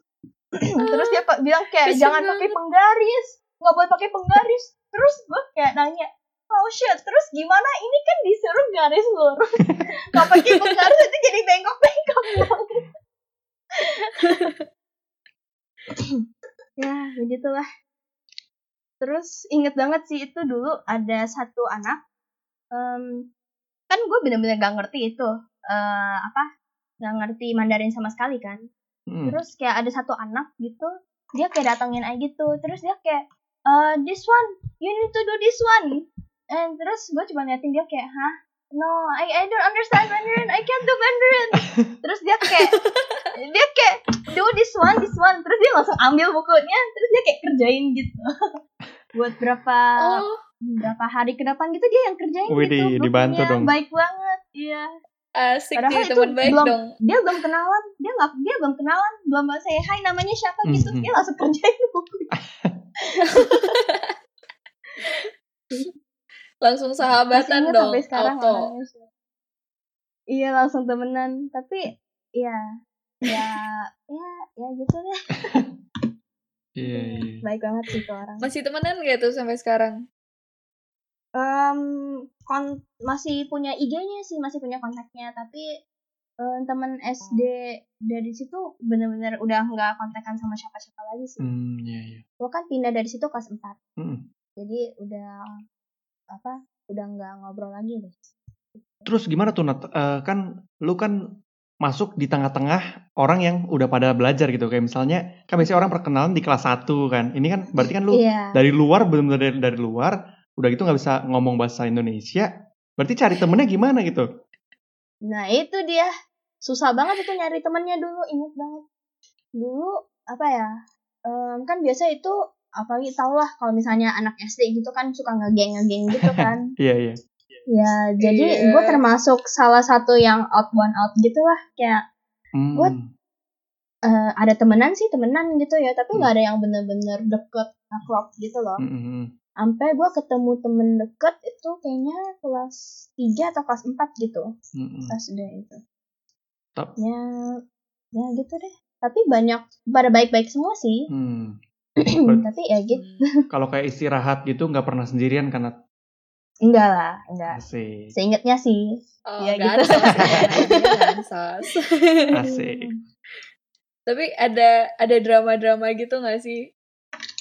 Speaker 3: terus dia bilang kayak jangan pakai penggaris nggak boleh pakai penggaris. Terus gue kayak nanya oh shit. Terus gimana? Ini kan disuruh garis lurus. Nggak pakai penggaris itu jadi bengkok-bengkok. Banget ya begitulah. Terus inget banget sih itu dulu ada satu anak. Em, kan gue bener-bener gak ngerti itu eh, apa gak ngerti Mandarin sama sekali kan.
Speaker 1: Hmm.
Speaker 3: terus kayak ada satu anak gitu dia kayak datengin aja gitu. Terus dia kayak eh this one you need to do this one and terus gue cuma liatin dia kayak hah? No I I don't understand Mandarin. I can't do Mandarin. Terus dia kayak dia kayak do this one this one. Terus dia langsung ambil bukunya terus dia kayak kerjain gitu. Buat berapa
Speaker 2: Oh,
Speaker 3: berapa hari ke depan gitu dia yang kerjain
Speaker 1: Widih,
Speaker 3: gitu
Speaker 1: dibantu dong.
Speaker 3: baik banget iya.
Speaker 2: Asik
Speaker 3: Padahal itu
Speaker 2: teman baik
Speaker 3: belum-
Speaker 2: dong.
Speaker 3: dia belum kenalan dia nggak dia belum kenalan belum saya hai namanya siapa gitu.
Speaker 1: Mhm.
Speaker 3: dia langsung kerjain buku
Speaker 2: Langsung
Speaker 3: Masih
Speaker 2: sahabatan dong.
Speaker 3: sampai sekarang
Speaker 2: auto.
Speaker 3: orangnya iya langsung temenan tapi ya ya ya ya gitu deh
Speaker 1: Iya, iya.
Speaker 3: baik banget sih tuh orang
Speaker 2: Masih temenan gak tuh sampai sekarang?
Speaker 3: Em, kon masih punya IG-nya sih masih punya kontaknya tapi em, temen SD dari situ bener-bener udah nggak kontekan sama siapa-siapa lagi sih
Speaker 1: Hmm, iya, iya.
Speaker 3: gue kan pindah dari situ kelas 4
Speaker 1: Hmm.
Speaker 3: jadi udah apa udah nggak ngobrol lagi deh
Speaker 1: Terus gimana tuh Nat? Eh, kan lu kan masuk di tengah-tengah orang yang udah pada belajar gitu. Kayak misalnya, kan biasanya orang perkenalan di kelas 1 kan. Ini kan berarti kan lu
Speaker 3: iya
Speaker 1: dari luar, bener-bener dari, dari luar, udah gitu nggak bisa ngomong bahasa Indonesia. Berarti cari temennya gimana gitu?
Speaker 3: nah itu dia susah banget itu nyari temennya dulu inget banget dulu apa ya em, kan biasa itu apalagi tau lah kalau misalnya anak SD gitu kan suka ngegeng ngegeng gitu kan
Speaker 1: Iya, iya.
Speaker 3: ya jadi
Speaker 2: Iya.
Speaker 3: gue termasuk salah satu yang out one out gitu lah kayak
Speaker 1: Hmm.
Speaker 3: What? eh, ada temenan sih temenan gitu ya tapi nggak ada yang bener-bener deket akrab gitu loh
Speaker 1: Hmm, hmm, hmm.
Speaker 3: sampai gue ketemu temen deket itu kayaknya kelas 3 atau kelas 4 gitu
Speaker 1: Hmm, hmm.
Speaker 3: SD itu ya ya gitu deh tapi banyak pada baik-baik semua sih
Speaker 1: Hmm.
Speaker 3: Tapi ya gitu
Speaker 1: Kalau kayak istirahat gitu nggak pernah sendirian karena
Speaker 3: enggak lah enggak
Speaker 1: asik.
Speaker 3: seingetnya sih
Speaker 2: Oh,
Speaker 3: Iya,
Speaker 2: nggak
Speaker 3: gitu.
Speaker 2: Sas.
Speaker 1: Asik.
Speaker 2: Tapi ada ada drama-drama gitu gak sih?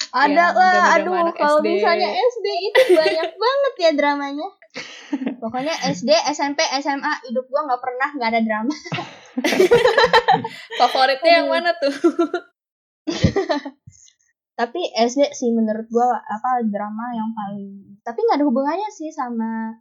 Speaker 3: ada
Speaker 2: Yang
Speaker 3: lah
Speaker 2: drama-drama
Speaker 3: aduh kalau
Speaker 2: SD.
Speaker 3: misalnya SD itu banyak banget ya dramanya pokoknya SD SMP SMA hidup gua nggak pernah nggak ada drama
Speaker 2: Favoritnya yang
Speaker 3: Aduh.
Speaker 2: mana tuh?
Speaker 3: Tapi SD sih menurut gua apa drama yang paling tapi nggak ada hubungannya sih sama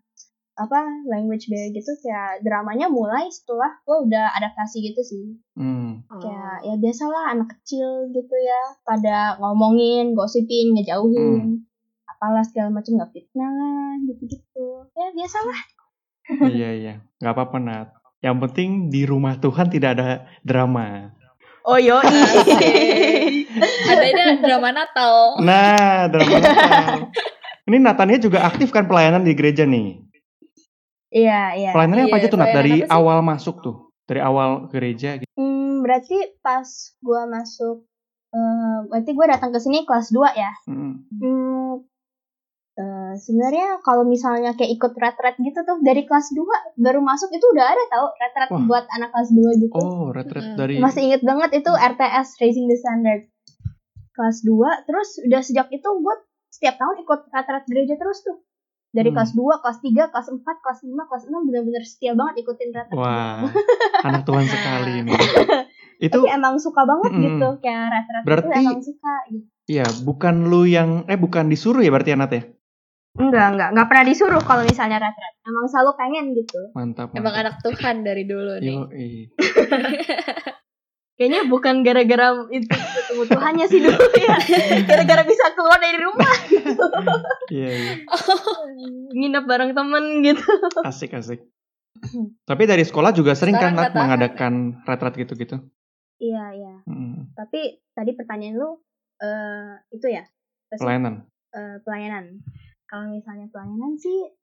Speaker 3: apa language barrier gitu. Kayak dramanya mulai setelah gua udah adaptasi gitu sih.
Speaker 1: Hmm.
Speaker 3: kayak ya biasalah anak kecil gitu ya pada ngomongin gosipin ngejauhin. Apa apalah segala macam nggak fitnah gitu-gitu. Ya biasalah.
Speaker 1: Iya iya. Nggak apa-apa Nat. Yang penting di rumah Tuhan tidak ada drama.
Speaker 3: Oh yo
Speaker 2: Ada ini drama Natal.
Speaker 1: nah drama Natal. Ini Natania juga aktif kan pelayanan di gereja nih?
Speaker 3: Iya iya.
Speaker 1: Pelayanannya apa
Speaker 2: Iya,
Speaker 1: aja tuh Nat? Dari
Speaker 2: apa
Speaker 1: awal masuk tuh? Dari awal gereja gitu.
Speaker 3: Hmm, berarti pas gua masuk eh, berarti gua datang ke sini kelas 2 ya?
Speaker 1: Mm.
Speaker 3: Hmm, eh, sebenarnya kalau misalnya kayak ikut ret-ret gitu tuh dari kelas 2 baru masuk itu udah ada tau ret-ret buat anak kelas 2 gitu.
Speaker 1: oh retret
Speaker 2: Mm.
Speaker 1: dari
Speaker 3: Masih inget banget itu RTS Raising the Standard kelas 2 terus udah sejak itu gue setiap tahun ikut ret-ret gereja terus tuh. Dari
Speaker 1: Hmm.
Speaker 3: kelas 2, kelas 3, kelas 4, kelas 5, kelas 6 bener-bener setia banget ikutin ret-ret.
Speaker 1: wah anak Tuhan sekali ini itu
Speaker 3: Tapi emang suka banget
Speaker 1: Mm-mm.
Speaker 3: gitu kayak ret-ret itu
Speaker 1: Berarti-
Speaker 3: emang suka gitu.
Speaker 1: Iya, bukan lu yang eh bukan disuruh ya berarti ya Nat ya?
Speaker 3: Enggak, enggak, enggak pernah disuruh kalau misalnya ret-ret. Emang selalu pengen gitu.
Speaker 1: Mantap.
Speaker 2: Emang
Speaker 1: mantap.
Speaker 2: anak Tuhan dari dulu nih.
Speaker 1: Yo,
Speaker 3: Kayaknya bukan gara-gara itu ketemu Tuhannya sih dulu ya. Gara-gara bisa keluar dari rumah.
Speaker 1: Iya, iya.
Speaker 3: Nginep bareng temen gitu.
Speaker 1: Asik, asik. Tapi dari sekolah juga sering kan Nat mengadakan retret gitu-gitu.
Speaker 3: Iya, iya.
Speaker 1: Mm,
Speaker 3: Tapi tadi pertanyaan lu eh itu ya, sih?
Speaker 1: Pelayanan.
Speaker 3: Eh, pelayanan. Kalau misalnya pelayanan sih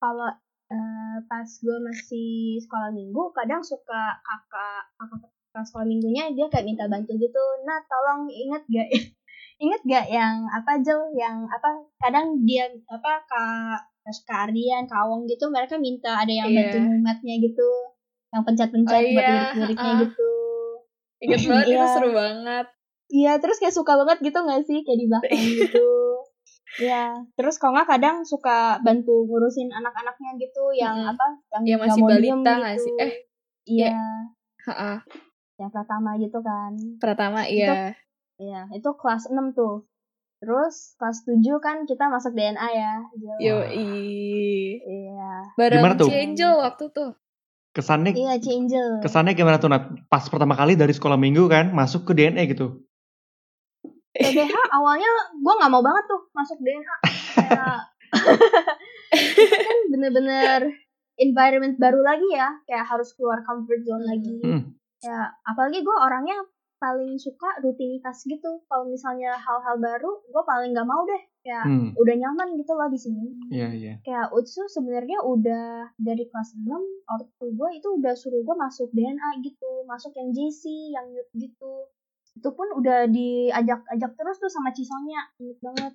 Speaker 3: kalau eh, pas gue masih sekolah minggu kadang suka kakak kakak sekolah minggunya dia kayak minta bantu gitu nah tolong inget gak inget gak yang apa Jel yang apa kadang dia apa kak kak Ardian kawong gitu mereka minta ada yang
Speaker 2: Iya.
Speaker 3: bantu mumatnya gitu yang pencet-pencet
Speaker 2: Oh,
Speaker 3: buat
Speaker 2: iya,
Speaker 3: lirik-liriknya
Speaker 2: ah.
Speaker 3: gitu
Speaker 2: Ingat banget itu
Speaker 3: Iya.
Speaker 2: seru banget.
Speaker 3: Iya, terus kayak suka banget gitu gak sih? Kayak di belakang gitu. Iya, terus kalau nggak kadang suka bantu ngurusin anak-anaknya gitu yang
Speaker 2: Mm-mm.
Speaker 3: apa? Yang,
Speaker 2: Yang masih balita nggak sih? Eh,
Speaker 3: iya,
Speaker 2: Ha-ha.
Speaker 3: Yang pertama gitu kan.
Speaker 2: Pertama iya.
Speaker 3: Iya, itu kelas 6 tuh. Terus kelas 7 kan kita masuk DNA ya.
Speaker 2: Yoi.
Speaker 3: Iya.
Speaker 2: Bareng
Speaker 1: Gimana tuh?
Speaker 2: Angel waktu tuh.
Speaker 1: Kesannya
Speaker 3: Iya, Angel.
Speaker 1: kesannya gimana tuh Nat? Pas pertama kali dari sekolah minggu kan masuk ke DNA gitu.
Speaker 3: PDH awalnya gue nggak mau banget tuh masuk DNA. Kayak kan bener-bener environment baru lagi ya, kayak harus keluar comfort zone lagi.
Speaker 1: Mm.
Speaker 3: Ya, apalagi gue orangnya paling suka rutinitas gitu. Kalau misalnya hal-hal baru, gue paling nggak mau deh. Kayak
Speaker 1: Hmm.
Speaker 3: udah nyaman gitu loh di sini.
Speaker 1: Iya, iya.
Speaker 3: Kayak Utsu sebenarnya udah dari kelas 6 ortu gue itu udah suruh gue masuk DNA gitu, masuk yang JC, yang youth gitu. Itu pun udah diajak-ajak terus tuh sama Cisonya, inget banget.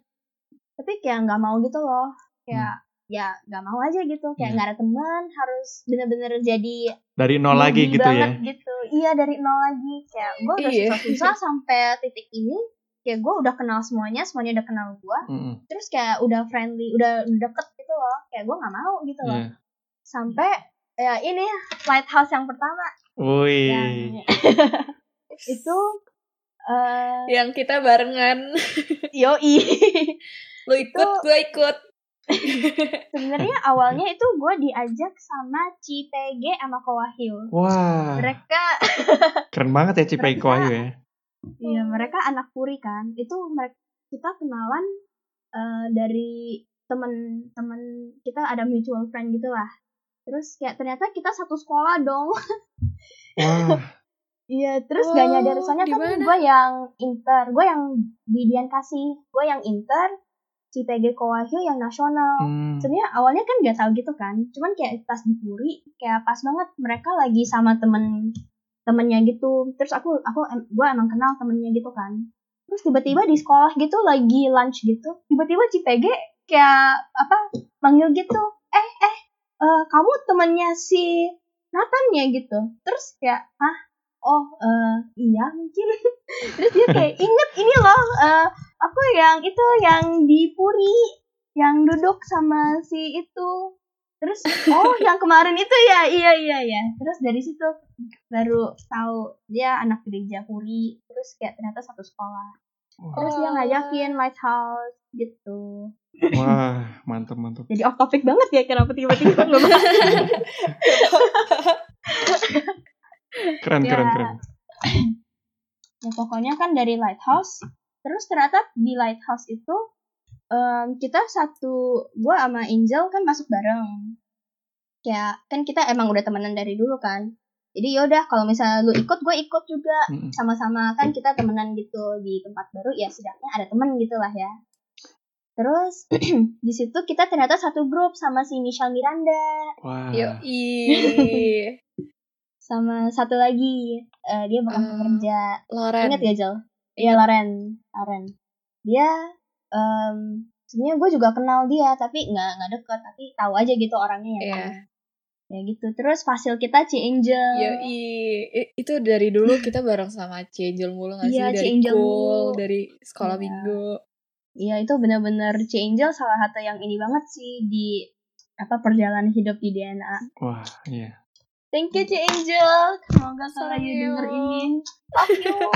Speaker 3: Tapi kayak nggak mau gitu loh. Kayak ya nggak mau aja gitu, kayak
Speaker 1: Iya.
Speaker 3: nggak ada teman, harus bener-bener jadi
Speaker 1: Dari nol lagi gitu ya.
Speaker 3: banget gitu. Iya dari nol lagi. Kayak gue udah
Speaker 2: Iya.
Speaker 3: susah-susah sampai titik ini. Kayak gue udah kenal semuanya, semuanya udah kenal gue.
Speaker 1: Mm-mm.
Speaker 3: Terus kayak udah friendly, udah deket gitu loh. Kayak gue nggak mau gitu loh.
Speaker 1: Iya.
Speaker 3: Sampai ya ini lighthouse yang pertama
Speaker 1: Wih.
Speaker 3: yang itu eh
Speaker 2: Yang kita barengan.
Speaker 3: yoi.
Speaker 2: Lu ikut,
Speaker 3: Itu-
Speaker 2: gue ikut.
Speaker 3: Sebenarnya awalnya itu gue diajak sama Cipege sama Kowahyu.
Speaker 1: Wah,
Speaker 3: Mereka
Speaker 1: keren banget ya
Speaker 3: Mereka-
Speaker 1: Wahyu ya.
Speaker 3: Iya, mereka anak puri kan. Itu mereka kita kenalan eh, dari temen-temen kita ada mutual friend gitu lah. Terus kayak ternyata kita satu sekolah dong.
Speaker 1: Wah,
Speaker 3: Iya, terus
Speaker 2: Wow,
Speaker 3: gak nyadar soalnya kan gue yang inter, gue yang di Dian kasih, gue yang inter, CPG Kowahyu yang nasional.
Speaker 1: hmm.
Speaker 3: Sebenarnya awalnya kan gak tahu gitu kan, cuman kayak pas di Puri, kayak pas banget mereka lagi sama temen temennya gitu. Terus aku aku gue emang kenal temennya gitu kan. Terus tiba-tiba di sekolah gitu lagi lunch gitu, tiba-tiba CPG kayak apa manggil gitu, eh eh eh, kamu temennya si Nathan ya gitu. Terus kayak ah oh eh, iya mungkin. Terus dia kayak inget ini loh eh, aku yang itu yang di Puri yang duduk sama si itu. Terus oh yang kemarin itu ya iya iya iya. Terus dari situ baru tahu dia anak gereja Puri terus kayak ternyata satu sekolah. Terus dia ngajakin lighthouse gitu.
Speaker 1: Wah, mantap mantap.
Speaker 3: jadi off topic banget ya kenapa tiba-tiba ngebahas
Speaker 1: Keren
Speaker 3: Ya.
Speaker 1: keren keren.
Speaker 3: ya pokoknya kan dari lighthouse terus ternyata di lighthouse itu em, kita satu gue sama Angel kan masuk bareng kayak kan kita emang udah temenan dari dulu kan jadi yaudah kalau misalnya lu ikut gue ikut juga sama-sama kan kita temenan gitu di tempat baru ya setidaknya ada temen gitu lah ya terus di situ kita ternyata satu grup sama si Michelle Miranda
Speaker 1: Wah.
Speaker 2: Yo, ih.
Speaker 3: sama satu lagi eh, dia bukan
Speaker 2: Eh,
Speaker 3: pekerja
Speaker 2: Loren.
Speaker 3: Ingat ya Jel? Iya Loren, Loren. Dia em sebenarnya gue juga kenal dia tapi nggak nggak deket tapi tahu aja gitu orangnya ya.
Speaker 2: Iya.
Speaker 3: kan. Ya gitu. Terus fasil kita Ci Angel.
Speaker 2: Yo, i. itu dari dulu kita bareng sama Cangel mulu gak sih?
Speaker 3: Iya,
Speaker 2: dari
Speaker 3: Cangel
Speaker 2: cool,
Speaker 3: mulu.
Speaker 2: dari sekolah
Speaker 3: Iya.
Speaker 2: minggu.
Speaker 3: Iya itu benar-benar Ci Angel salah satu yang ini banget sih di apa perjalanan hidup di DNA.
Speaker 1: Wah, iya.
Speaker 3: Thank you Ci Angel. Semoga kalau you
Speaker 2: Sayang.
Speaker 3: denger ini. Love you.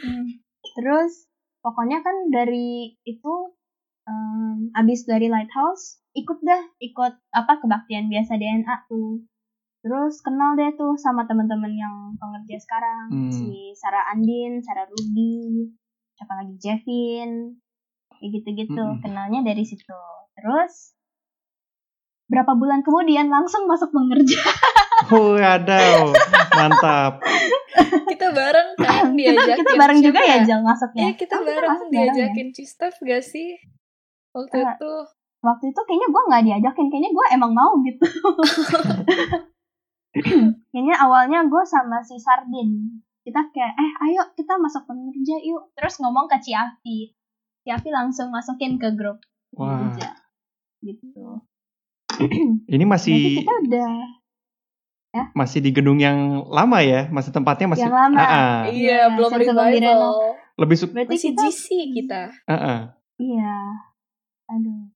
Speaker 3: Hmm. Terus pokoknya kan dari itu em, abis dari Lighthouse ikut dah ikut apa kebaktian biasa DNA tuh. Terus kenal deh tuh sama teman-teman yang pengerja sekarang
Speaker 1: Hmm.
Speaker 3: si Sarah Andin, Sarah Ruby, siapa lagi Jevin, kayak gitu-gitu.
Speaker 1: Mm-mm.
Speaker 3: Kenalnya dari situ. Terus berapa bulan kemudian langsung masuk pengerja.
Speaker 1: Waduh, mantap.
Speaker 2: Kita bareng kan
Speaker 3: kita
Speaker 2: diajakin.
Speaker 3: kita bareng
Speaker 2: siapa
Speaker 3: juga ya Jel masuknya.
Speaker 2: Iya kita
Speaker 3: Oh,
Speaker 2: bareng
Speaker 3: masuk bareng ya?
Speaker 2: diajakin Cistaf gak sih? Waktu
Speaker 3: Eh,
Speaker 2: itu.
Speaker 3: waktu itu kayaknya gue nggak diajakin kayaknya gue emang mau gitu kayaknya awalnya gue sama si Sardin kita kayak eh ayo kita masuk pengerja yuk terus ngomong ke Ciafi Ciafi langsung masukin ke grup
Speaker 1: Wah,
Speaker 3: gitu
Speaker 1: ini masih
Speaker 3: kita udah
Speaker 1: masih di gedung yang lama ya, masih tempatnya masih
Speaker 3: Yang lama.
Speaker 1: Ah, ah.
Speaker 2: Iya, belum revival.
Speaker 1: Lebih suka
Speaker 3: berarti
Speaker 2: Masih
Speaker 3: kita
Speaker 2: GC kita.
Speaker 1: ah, ah.
Speaker 3: iya aduh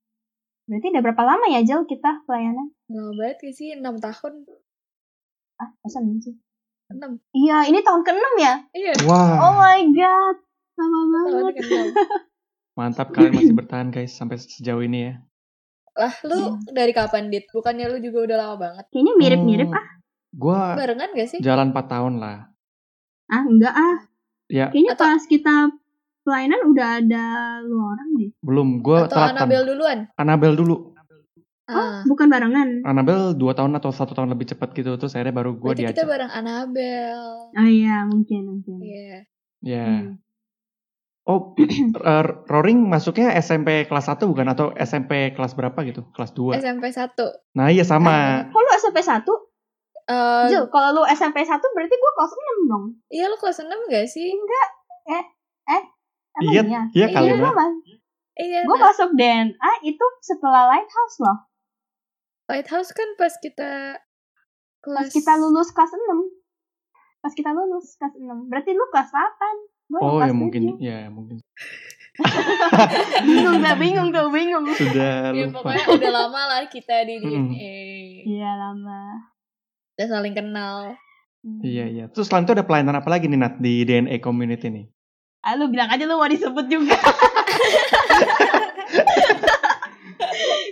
Speaker 3: berarti udah berapa lama ya Jel kita pelayanan
Speaker 2: Lama banget gak sih? 6 tahun.
Speaker 3: ah masa enam sih
Speaker 2: 6.
Speaker 3: iya ini tahun ke-6 ya
Speaker 2: Iya.
Speaker 1: Wah,
Speaker 3: oh my god lama banget
Speaker 2: ke-6.
Speaker 1: mantap kalian masih bertahan guys sampai sejauh ini ya.
Speaker 2: Lah, lu dari kapan, Dit? Bukannya lu juga udah lama banget?
Speaker 3: kayaknya mirip-mirip
Speaker 1: Hmm,
Speaker 3: ah
Speaker 1: Gua
Speaker 2: Barengan gak sih?
Speaker 1: jalan 4 tahun lah.
Speaker 3: ah enggak ah
Speaker 1: Ya,
Speaker 3: Kayaknya
Speaker 2: Atau-
Speaker 3: pas kita pelayanan udah ada lu orang deh.
Speaker 1: belum. Gua
Speaker 2: Atau
Speaker 1: telat. Tam.
Speaker 2: Anabel duluan?
Speaker 1: Anabel dulu.
Speaker 3: Oh,
Speaker 2: Ah,
Speaker 3: bukan barengan.
Speaker 1: Anabel 2 tahun atau satu tahun lebih cepat gitu terus akhirnya baru gua
Speaker 2: berarti kita
Speaker 1: diajak.
Speaker 2: bareng Anabel.
Speaker 3: Oh iya, mungkin mungkin.
Speaker 2: Iya.
Speaker 1: Ya.
Speaker 3: Hmm.
Speaker 1: Oh, eh, Roring masuknya SMP kelas 1 bukan atau SMP kelas berapa gitu? Kelas 2.
Speaker 2: SMP 1.
Speaker 1: Nah, iya sama.
Speaker 3: Kok lu SMP 1?
Speaker 2: Eh,
Speaker 3: Jul, kalau lu SMP 1 berarti gua kelas 6 dong.
Speaker 2: iya lu kelas 6 gak sih?
Speaker 3: Emang
Speaker 1: Iya,
Speaker 3: iya?
Speaker 1: iya kali
Speaker 2: Iya.
Speaker 3: Gua,
Speaker 2: Iya,
Speaker 3: gua
Speaker 2: nah,
Speaker 3: masuk DNA itu setelah Lighthouse loh.
Speaker 2: Lighthouse kan pas kita
Speaker 3: Pas
Speaker 2: kelas
Speaker 3: kita lulus kelas 6. Pas kita lulus kelas 6. Berarti lu kelas 8.
Speaker 1: Oh,
Speaker 3: kelas
Speaker 1: ya mungkin
Speaker 3: 7.
Speaker 1: ya mungkin
Speaker 3: bingung gak? Bingung tuh, bingung.
Speaker 1: sudah
Speaker 2: Ya
Speaker 1: lupa.
Speaker 2: pokoknya udah lama lah kita di. DNA.
Speaker 3: Iya, lama.
Speaker 2: Udah saling kenal.
Speaker 3: Hmm.
Speaker 1: Iya, iya. Terus selain itu ada pelayanan apa lagi nih Nat di DNA community nih?
Speaker 3: Ah, lu bilang aja lu mau disebut juga.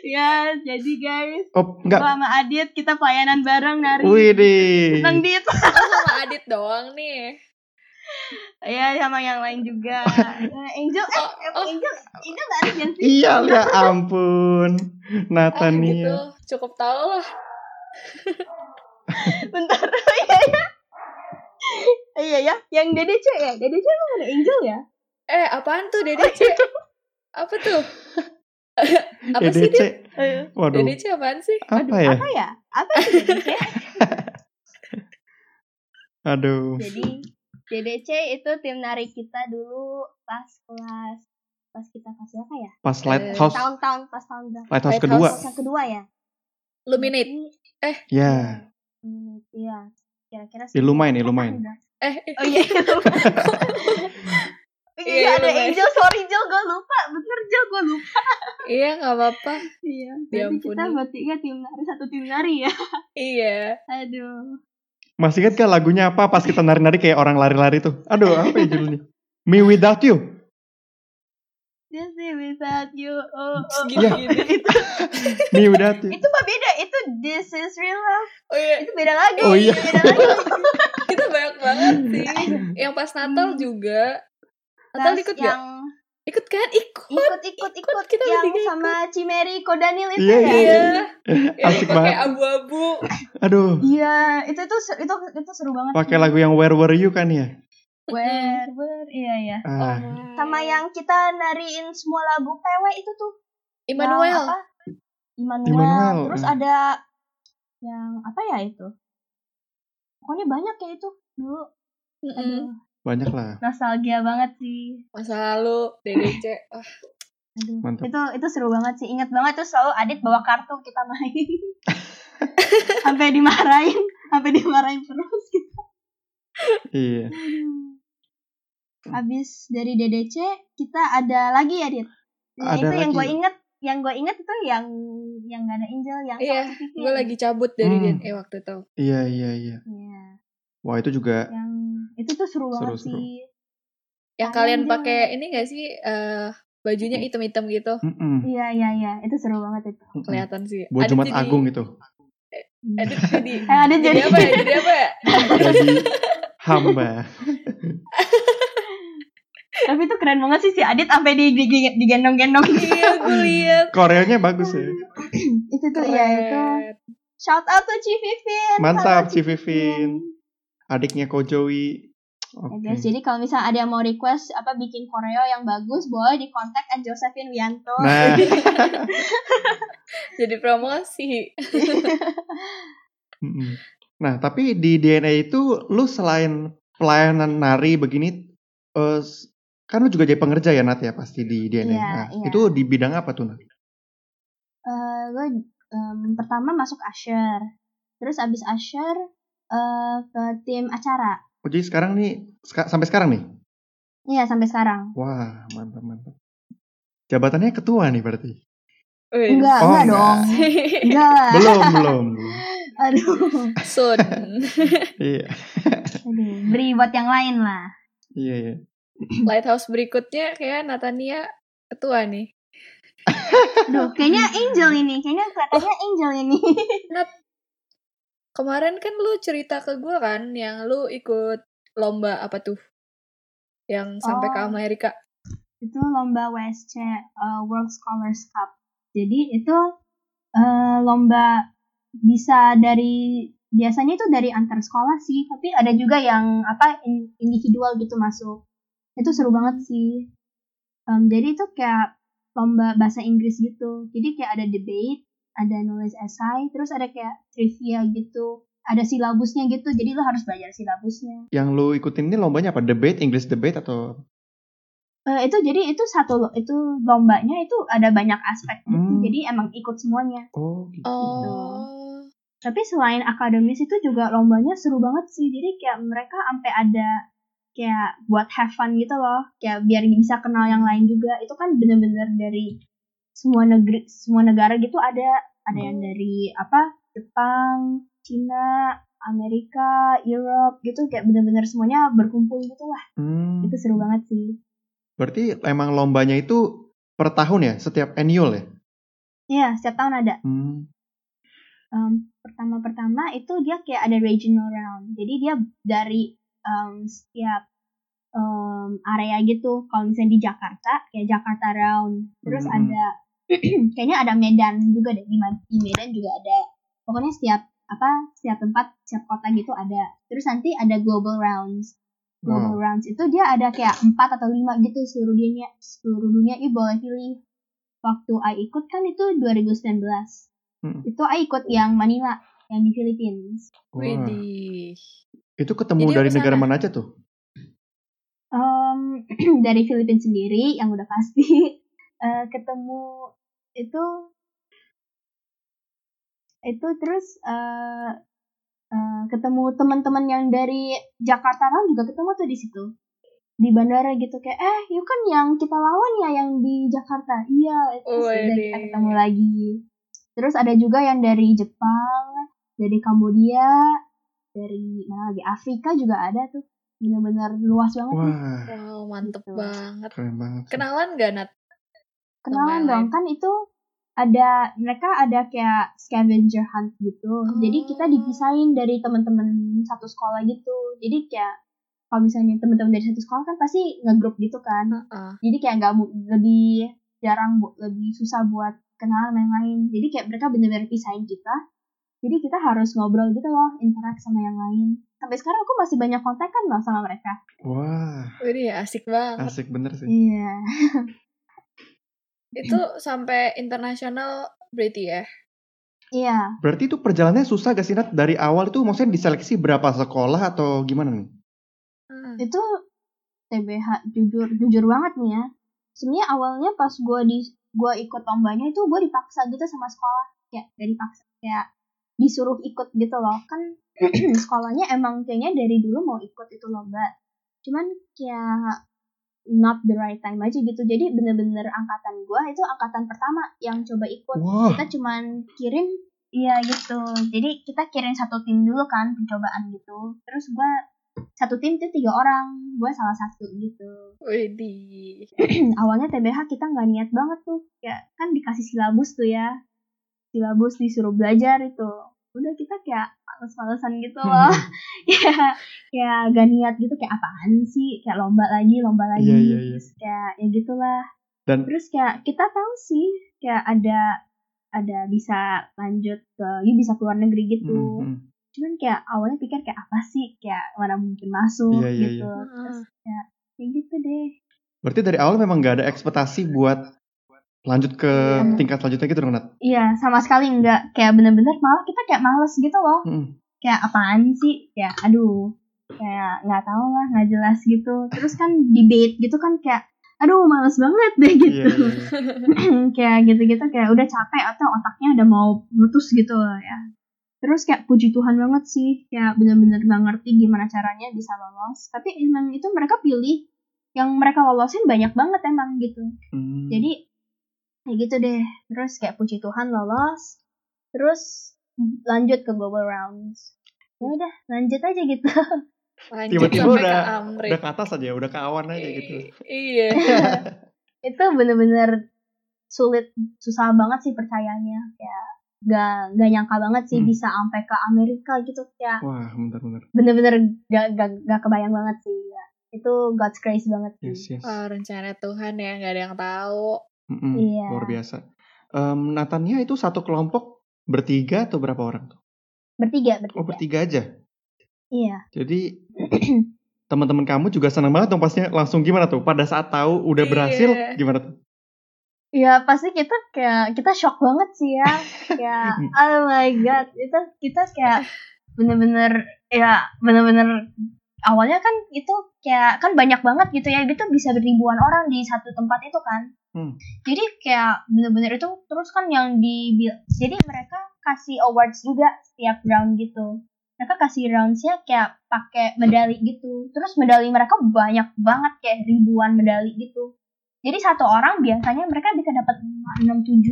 Speaker 3: ya, jadi guys,
Speaker 1: Oh,
Speaker 3: gua sama Adit kita pelayanan bareng nari.
Speaker 1: Wih deh.
Speaker 3: Seneng Dit.
Speaker 2: Oh sama Adit doang nih.
Speaker 3: Ya, sama yang lain juga. Eh, Angel, eh,
Speaker 2: Oh,
Speaker 3: eh,
Speaker 2: oh.
Speaker 3: Angel, Angel gak ada sih?
Speaker 1: Iya, ya ampun.
Speaker 2: Ah gitu. Cukup tau lah.
Speaker 3: Bentar, iya ya. Iya ya, yang DDC ya, DDC emang ada Angel ya?
Speaker 2: Eh apaan tuh DDC? Apa tuh? apa sih
Speaker 1: EDC.
Speaker 2: dia?
Speaker 1: Waduh,
Speaker 2: DDC apaan sih?
Speaker 1: apa ya?
Speaker 3: Apa ya? Apa sih DDC?
Speaker 1: Aduh.
Speaker 3: Jadi DDC itu tim nari kita dulu pas kelas pas kita kelas berapa ya?
Speaker 1: Pas lighthouse,
Speaker 3: Tahun-tahun pas tahun berapa?
Speaker 1: lighthouse
Speaker 2: Lighthouse.
Speaker 1: kedua.
Speaker 3: Yang kedua ya?
Speaker 2: Luminate.
Speaker 1: Ya,
Speaker 3: Hmm, iya. Kira-kira
Speaker 1: Illumin,
Speaker 3: sepuluh
Speaker 1: Illumin.
Speaker 3: tahun dah.
Speaker 2: Eh,
Speaker 3: Oh iya.
Speaker 2: Iya,
Speaker 3: Iya, ada. Angel, sorry Jel, gue lupa. Bener Jel, gue lupa.
Speaker 2: iya nggak apa-apa.
Speaker 3: Iya, berarti
Speaker 2: Diampuni.
Speaker 3: kita bertiga tim nari, satu tim nari ya.
Speaker 2: Iya.
Speaker 3: Aduh.
Speaker 1: Masih ingat kan lagunya apa pas kita nari-nari kayak orang lari-lari tuh? Aduh, apa ya judulnya? Me Without You.
Speaker 3: This is without you. Oh, oh,
Speaker 1: Iya.
Speaker 3: oh. itu,
Speaker 1: Me Without You.
Speaker 3: itu mah beda. Itu this is real love.
Speaker 2: Oh iya.
Speaker 3: Itu beda lagi.
Speaker 1: Oh iya.
Speaker 3: Beda lagi.
Speaker 2: Kita banyak banget sih. Yang pas Natal juga. Natal ikut gak? Ikut kan? Ikut.
Speaker 3: ikut ikut ikut
Speaker 2: kita
Speaker 3: yang
Speaker 2: bertiga ikut.
Speaker 3: sama Cimeri Kodanil itu
Speaker 1: Iya,
Speaker 3: ya
Speaker 2: Iya. Yang
Speaker 1: Asik
Speaker 2: pakai
Speaker 1: banget.
Speaker 2: abu-abu.
Speaker 1: Aduh,
Speaker 3: Iya, itu itu itu itu seru banget.
Speaker 1: pakai lagu yang Where Were You kan ya?
Speaker 3: Where, where, iya ya.
Speaker 1: Ah,
Speaker 3: Sama yang kita nariin semua lagu PW itu tuh. Yang
Speaker 2: Immanuel.
Speaker 3: apa? Immanuel.
Speaker 1: Immanuel,
Speaker 3: Terus
Speaker 1: eh.
Speaker 3: ada yang apa ya itu? Pokoknya banyak ya itu dulu.
Speaker 2: Mm-mm.
Speaker 3: Aduh,
Speaker 1: banyak lah.
Speaker 3: nostalgia banget sih.
Speaker 2: Masa lalu DDC. Ah,
Speaker 3: Aduh.
Speaker 1: Mantap.
Speaker 3: Itu itu seru banget sih. Ingat banget tuh selalu Adit bawa kartu kita main. sampai dimarahin, sampai dimarahin terus kita.
Speaker 1: Iya.
Speaker 3: Habis dari DDC kita ada lagi ya, Dit. Nah,
Speaker 1: Ada
Speaker 3: itu yang
Speaker 1: lagi.
Speaker 3: gue inget, yang gue inget itu yang yang gak ada Angel, yang
Speaker 2: Iya, gue lagi cabut dari
Speaker 1: Hmm.
Speaker 2: DNA waktu itu.
Speaker 1: Iya, iya, iya.
Speaker 3: Iya,
Speaker 1: Wah, itu juga
Speaker 3: yang itu tuh seru banget
Speaker 2: Iya.
Speaker 1: Seru-seru.
Speaker 3: sih.
Speaker 2: Yang kalian pakai ini gak sih eh bajunya hitam-hitam gitu?
Speaker 3: Iya, iya, iya, itu seru banget itu.
Speaker 1: mm-mm.
Speaker 2: Kelihatan sih.
Speaker 1: Buat
Speaker 2: Adit
Speaker 1: Jumat
Speaker 2: jadi-
Speaker 1: Agung itu.
Speaker 2: Adit jadi,
Speaker 3: Eh, Adit
Speaker 2: jadi
Speaker 3: jadi-
Speaker 2: apa ya? Jadi apa ya?
Speaker 1: Jadi hamba.
Speaker 3: Tapi itu keren banget sih si Adit sampai di, di, di- digendong-gendong.
Speaker 2: iya, gue lihat.
Speaker 1: Koreanya bagus ya.
Speaker 3: itu tuh ya itu. Shout out to Ci Vivin.
Speaker 1: Mantap,
Speaker 3: Halo,
Speaker 1: Ci Vivin. Adiknya Ko Joey.
Speaker 3: Ya
Speaker 1: Oke.
Speaker 3: guys, jadi kalau misalnya ada yang mau request apa bikin koreo yang bagus, boleh di kontak at Josephine Wianto.
Speaker 1: Nah,
Speaker 2: Jadi promosi.
Speaker 1: nah, tapi di DNA itu lu selain pelayanan nari begini eh, s- kan lu juga jadi pengerja ya Nat ya pasti di DNA.
Speaker 3: Iya,
Speaker 1: Nah,
Speaker 3: iya.
Speaker 1: itu di bidang apa tuh Nat?
Speaker 3: Eh, gue em, pertama masuk Usher, terus abis Usher eh, ke tim acara.
Speaker 1: Oh, jadi sekarang nih seka- sampai sekarang nih.
Speaker 3: Iya sampai sekarang.
Speaker 1: Wah, mantap mantap. Jabatannya ketua nih berarti.
Speaker 3: Enggak,
Speaker 1: Oh,
Speaker 3: enggak
Speaker 1: enggak.
Speaker 3: dong. Enggak lah.
Speaker 1: Belum, belum.
Speaker 3: Aduh.
Speaker 2: Sun.
Speaker 1: Iya.
Speaker 3: Aduh, beri buat yang lain lah.
Speaker 1: Iya, iya.
Speaker 2: Lighthouse berikutnya kayak Natania ketua nih.
Speaker 3: Aduh, kayaknya Angel ini, kayaknya kelihatannya Angel ini.
Speaker 2: Kemarin kan lu cerita ke gue kan yang lu ikut lomba apa tuh? Yang sampai ke
Speaker 3: Oh.
Speaker 2: Amerika.
Speaker 3: itu lomba WSC uh, World Scholars Cup. Jadi itu uh, lomba bisa dari biasanya itu dari antar sekolah sih, tapi ada juga yang apa in- individual gitu masuk. Itu seru banget sih. Um, jadi itu kayak lomba bahasa Inggris gitu. Jadi kayak ada debate, ada nulis esai, terus ada kayak trivia gitu. Ada silabusnya gitu, jadi lo harus belajar silabusnya.
Speaker 1: Yang lu ikutin ini lombanya apa? Debate, English debate atau
Speaker 3: Eh, itu jadi itu satu lo- itu lombanya itu ada banyak aspek gitu.
Speaker 1: Hmm.
Speaker 3: Jadi emang ikut semuanya.
Speaker 1: Oh, gitu.
Speaker 2: Oh.
Speaker 3: Tapi selain akademis itu juga lombanya seru banget sih. Jadi kayak mereka sampai ada kayak buat have fun gitu loh. Kayak biar bisa kenal yang lain juga. Itu kan bener-bener dari semua negeri semua negara gitu ada ada yang dari apa Jepang, Cina, Amerika, Europe gitu kayak bener-bener semuanya berkumpul gitu lah.
Speaker 1: Hmm.
Speaker 3: Itu seru banget sih.
Speaker 1: Berarti emang lombanya itu per tahun ya, setiap annual ya?
Speaker 3: Iya, setiap tahun ada.
Speaker 1: Hmm.
Speaker 3: um, pertama-pertama itu dia kayak ada regional round. Jadi dia dari um, setiap um, area gitu. Kalau misalnya di Jakarta, kayak Jakarta round. Terus
Speaker 1: Mhm.
Speaker 3: ada kayaknya ada Medan juga deh. Di, di Medan juga ada. Pokoknya setiap apa setiap tempat, setiap kota gitu ada. Terus nanti ada global rounds. Global
Speaker 1: Wow.
Speaker 3: rounds itu dia ada kayak empat atau lima gitu seluruh dunia. Seluruh dunia itu boleh pilih. Waktu I ikut kan itu 2019
Speaker 1: Hmm.
Speaker 3: itu I ikut yang Manila yang di Philippines
Speaker 1: Wah.
Speaker 2: Widih.
Speaker 1: Itu ketemu
Speaker 2: Jadi
Speaker 1: dari negara mana aja tuh?
Speaker 3: Dari Filipina sendiri yang udah pasti. Eh, ketemu itu itu terus eh eh, ketemu teman-teman yang dari Jakarta kan juga ketemu tuh di situ. Di bandara gitu kayak eh yuk kan yang kita lawan ya yang di Jakarta. Iya terus udah kita
Speaker 2: Waduh.
Speaker 3: ketemu lagi. Terus ada juga yang dari Jepang dari Kambodia dari mana lagi Afrika juga ada tuh bener-bener luas banget nih.
Speaker 1: Wah,
Speaker 2: Wow, mantep
Speaker 3: Gitu.
Speaker 2: banget.
Speaker 1: keren banget. sih.
Speaker 2: Kenalan gak, Nat?
Speaker 3: kenalan dong kan itu ada mereka ada kayak scavenger hunt gitu jadi kita
Speaker 2: Oh.
Speaker 3: dipisahin dari teman-teman satu sekolah gitu jadi kayak kalau misalnya teman-teman dari satu sekolah kan pasti ngegrup gitu kan
Speaker 2: Heeh.
Speaker 3: jadi kayak nggak lebih jarang bu- lebih susah buat kenal yang lain jadi kayak mereka bener-bener pisahin kita jadi kita harus ngobrol gitu loh interaksi sama yang lain sampai sekarang aku masih banyak kontak kan loh sama mereka
Speaker 1: Wah,
Speaker 2: Wih, asik banget.
Speaker 1: asik bener sih.
Speaker 3: iya
Speaker 2: Itu sampai internasional berarti ya?
Speaker 3: iya
Speaker 1: Berarti itu perjalanannya susah gak sih Nat? Dari awal itu maksudnya diseleksi berapa sekolah atau gimana nih?
Speaker 2: Hmm.
Speaker 3: itu TBH jujur jujur banget nih ya sebenarnya awalnya pas gue di gue ikut lombanya itu gue dipaksa gitu sama sekolah ya dari dipaksa kayak disuruh ikut gitu loh kan sekolahnya emang kayaknya dari dulu mau ikut itu lomba. Cuman kayak not the right time aja gitu. Jadi bener-bener angkatan gue itu angkatan pertama yang coba ikut.
Speaker 1: Wah,
Speaker 3: kita cuman kirim iya gitu. Jadi kita kirim satu tim dulu kan pencobaan gitu. Terus gua satu tim itu tiga orang. Gue salah satu gitu.
Speaker 2: Widih.
Speaker 3: awalnya TBH kita nggak niat banget tuh. Ya kan dikasih silabus tuh ya. Silabus disuruh belajar itu udah kita kayak males-malesan gitu loh. Ya ya gak niat gitu kayak apaan sih? Kayak lomba lagi lomba lagi.
Speaker 1: Iya, iya, iya.
Speaker 3: terus kayak ya gitulah.
Speaker 1: Dan-
Speaker 3: terus kayak kita tahu sih kayak ada ada bisa lanjut ke ya bisa keluar negeri gitu.
Speaker 1: Hmm, hmm.
Speaker 3: cuman kayak awalnya pikir kayak apa sih? Kayak mana mungkin masuk
Speaker 1: Iya, iya,
Speaker 3: gitu.
Speaker 2: Iya.
Speaker 3: terus kayak kayak gitu deh.
Speaker 1: Berarti dari awal memang gak ada ekspektasi buat lanjut ke
Speaker 2: Iya.
Speaker 1: tingkat selanjutnya gitu dong Nat?
Speaker 3: iya sama sekali enggak kayak bener-bener malah kita kayak males gitu loh
Speaker 1: Hmm.
Speaker 3: kayak apaan sih kayak aduh kayak nggak tahu lah nggak jelas gitu terus kan debate gitu kan kayak aduh males banget deh
Speaker 1: Iya,
Speaker 3: gitu
Speaker 1: iya, iya.
Speaker 3: kayak gitu-gitu kayak udah capek atau otaknya udah mau putus gitu loh ya terus kayak puji Tuhan banget sih kayak bener-bener gak ngerti gimana caranya bisa lolos tapi emang itu mereka pilih yang mereka lolosin banyak banget emang gitu
Speaker 1: Hmm.
Speaker 3: jadi kayak gitu deh terus kayak puji Tuhan lolos terus lanjut ke global rounds ya udah lanjut aja gitu
Speaker 1: tiba-tiba udah
Speaker 2: ke
Speaker 1: udah ke atas aja, udah ke awan aja gitu.
Speaker 2: I- Iya.
Speaker 3: itu bener-bener sulit susah banget sih percayanya kayak gak gak nyangka banget sih
Speaker 1: Hmm.
Speaker 3: bisa sampai ke Amerika gitu kayak
Speaker 1: Wah, bentar-bentar.
Speaker 3: bener-bener gak, gak, gak kebayang banget sih ya. itu God's grace banget sih
Speaker 1: Yes, yes.
Speaker 2: Oh, rencana Tuhan ya, nggak ada yang tahu.
Speaker 1: Mm-mm,
Speaker 3: Iya.
Speaker 1: Luar biasa. Em, Natania itu satu kelompok bertiga atau berapa orang tuh?
Speaker 3: bertiga bertiga,
Speaker 1: Oh, bertiga aja.
Speaker 3: iya
Speaker 1: Jadi teman-teman kamu juga senang banget dong pastinya langsung gimana tuh pada saat tahu udah berhasil
Speaker 2: Iya.
Speaker 1: gimana tuh?
Speaker 3: Ya pasti kita kayak kita shock banget sih ya. kayak oh my god, itu kita kayak bener-bener ya bener-bener awalnya kan itu kayak kan banyak banget gitu ya. Itu bisa ribuan orang di satu tempat itu kan.
Speaker 1: Hmm.
Speaker 3: Jadi kayak bener-bener itu terus kan yang di jadi mereka kasih awards juga setiap round gitu. Mereka kasih roundsnya kayak pakai medali gitu. Terus medali mereka banyak banget kayak ribuan medali gitu. Jadi satu orang biasanya mereka bisa dapat 6 7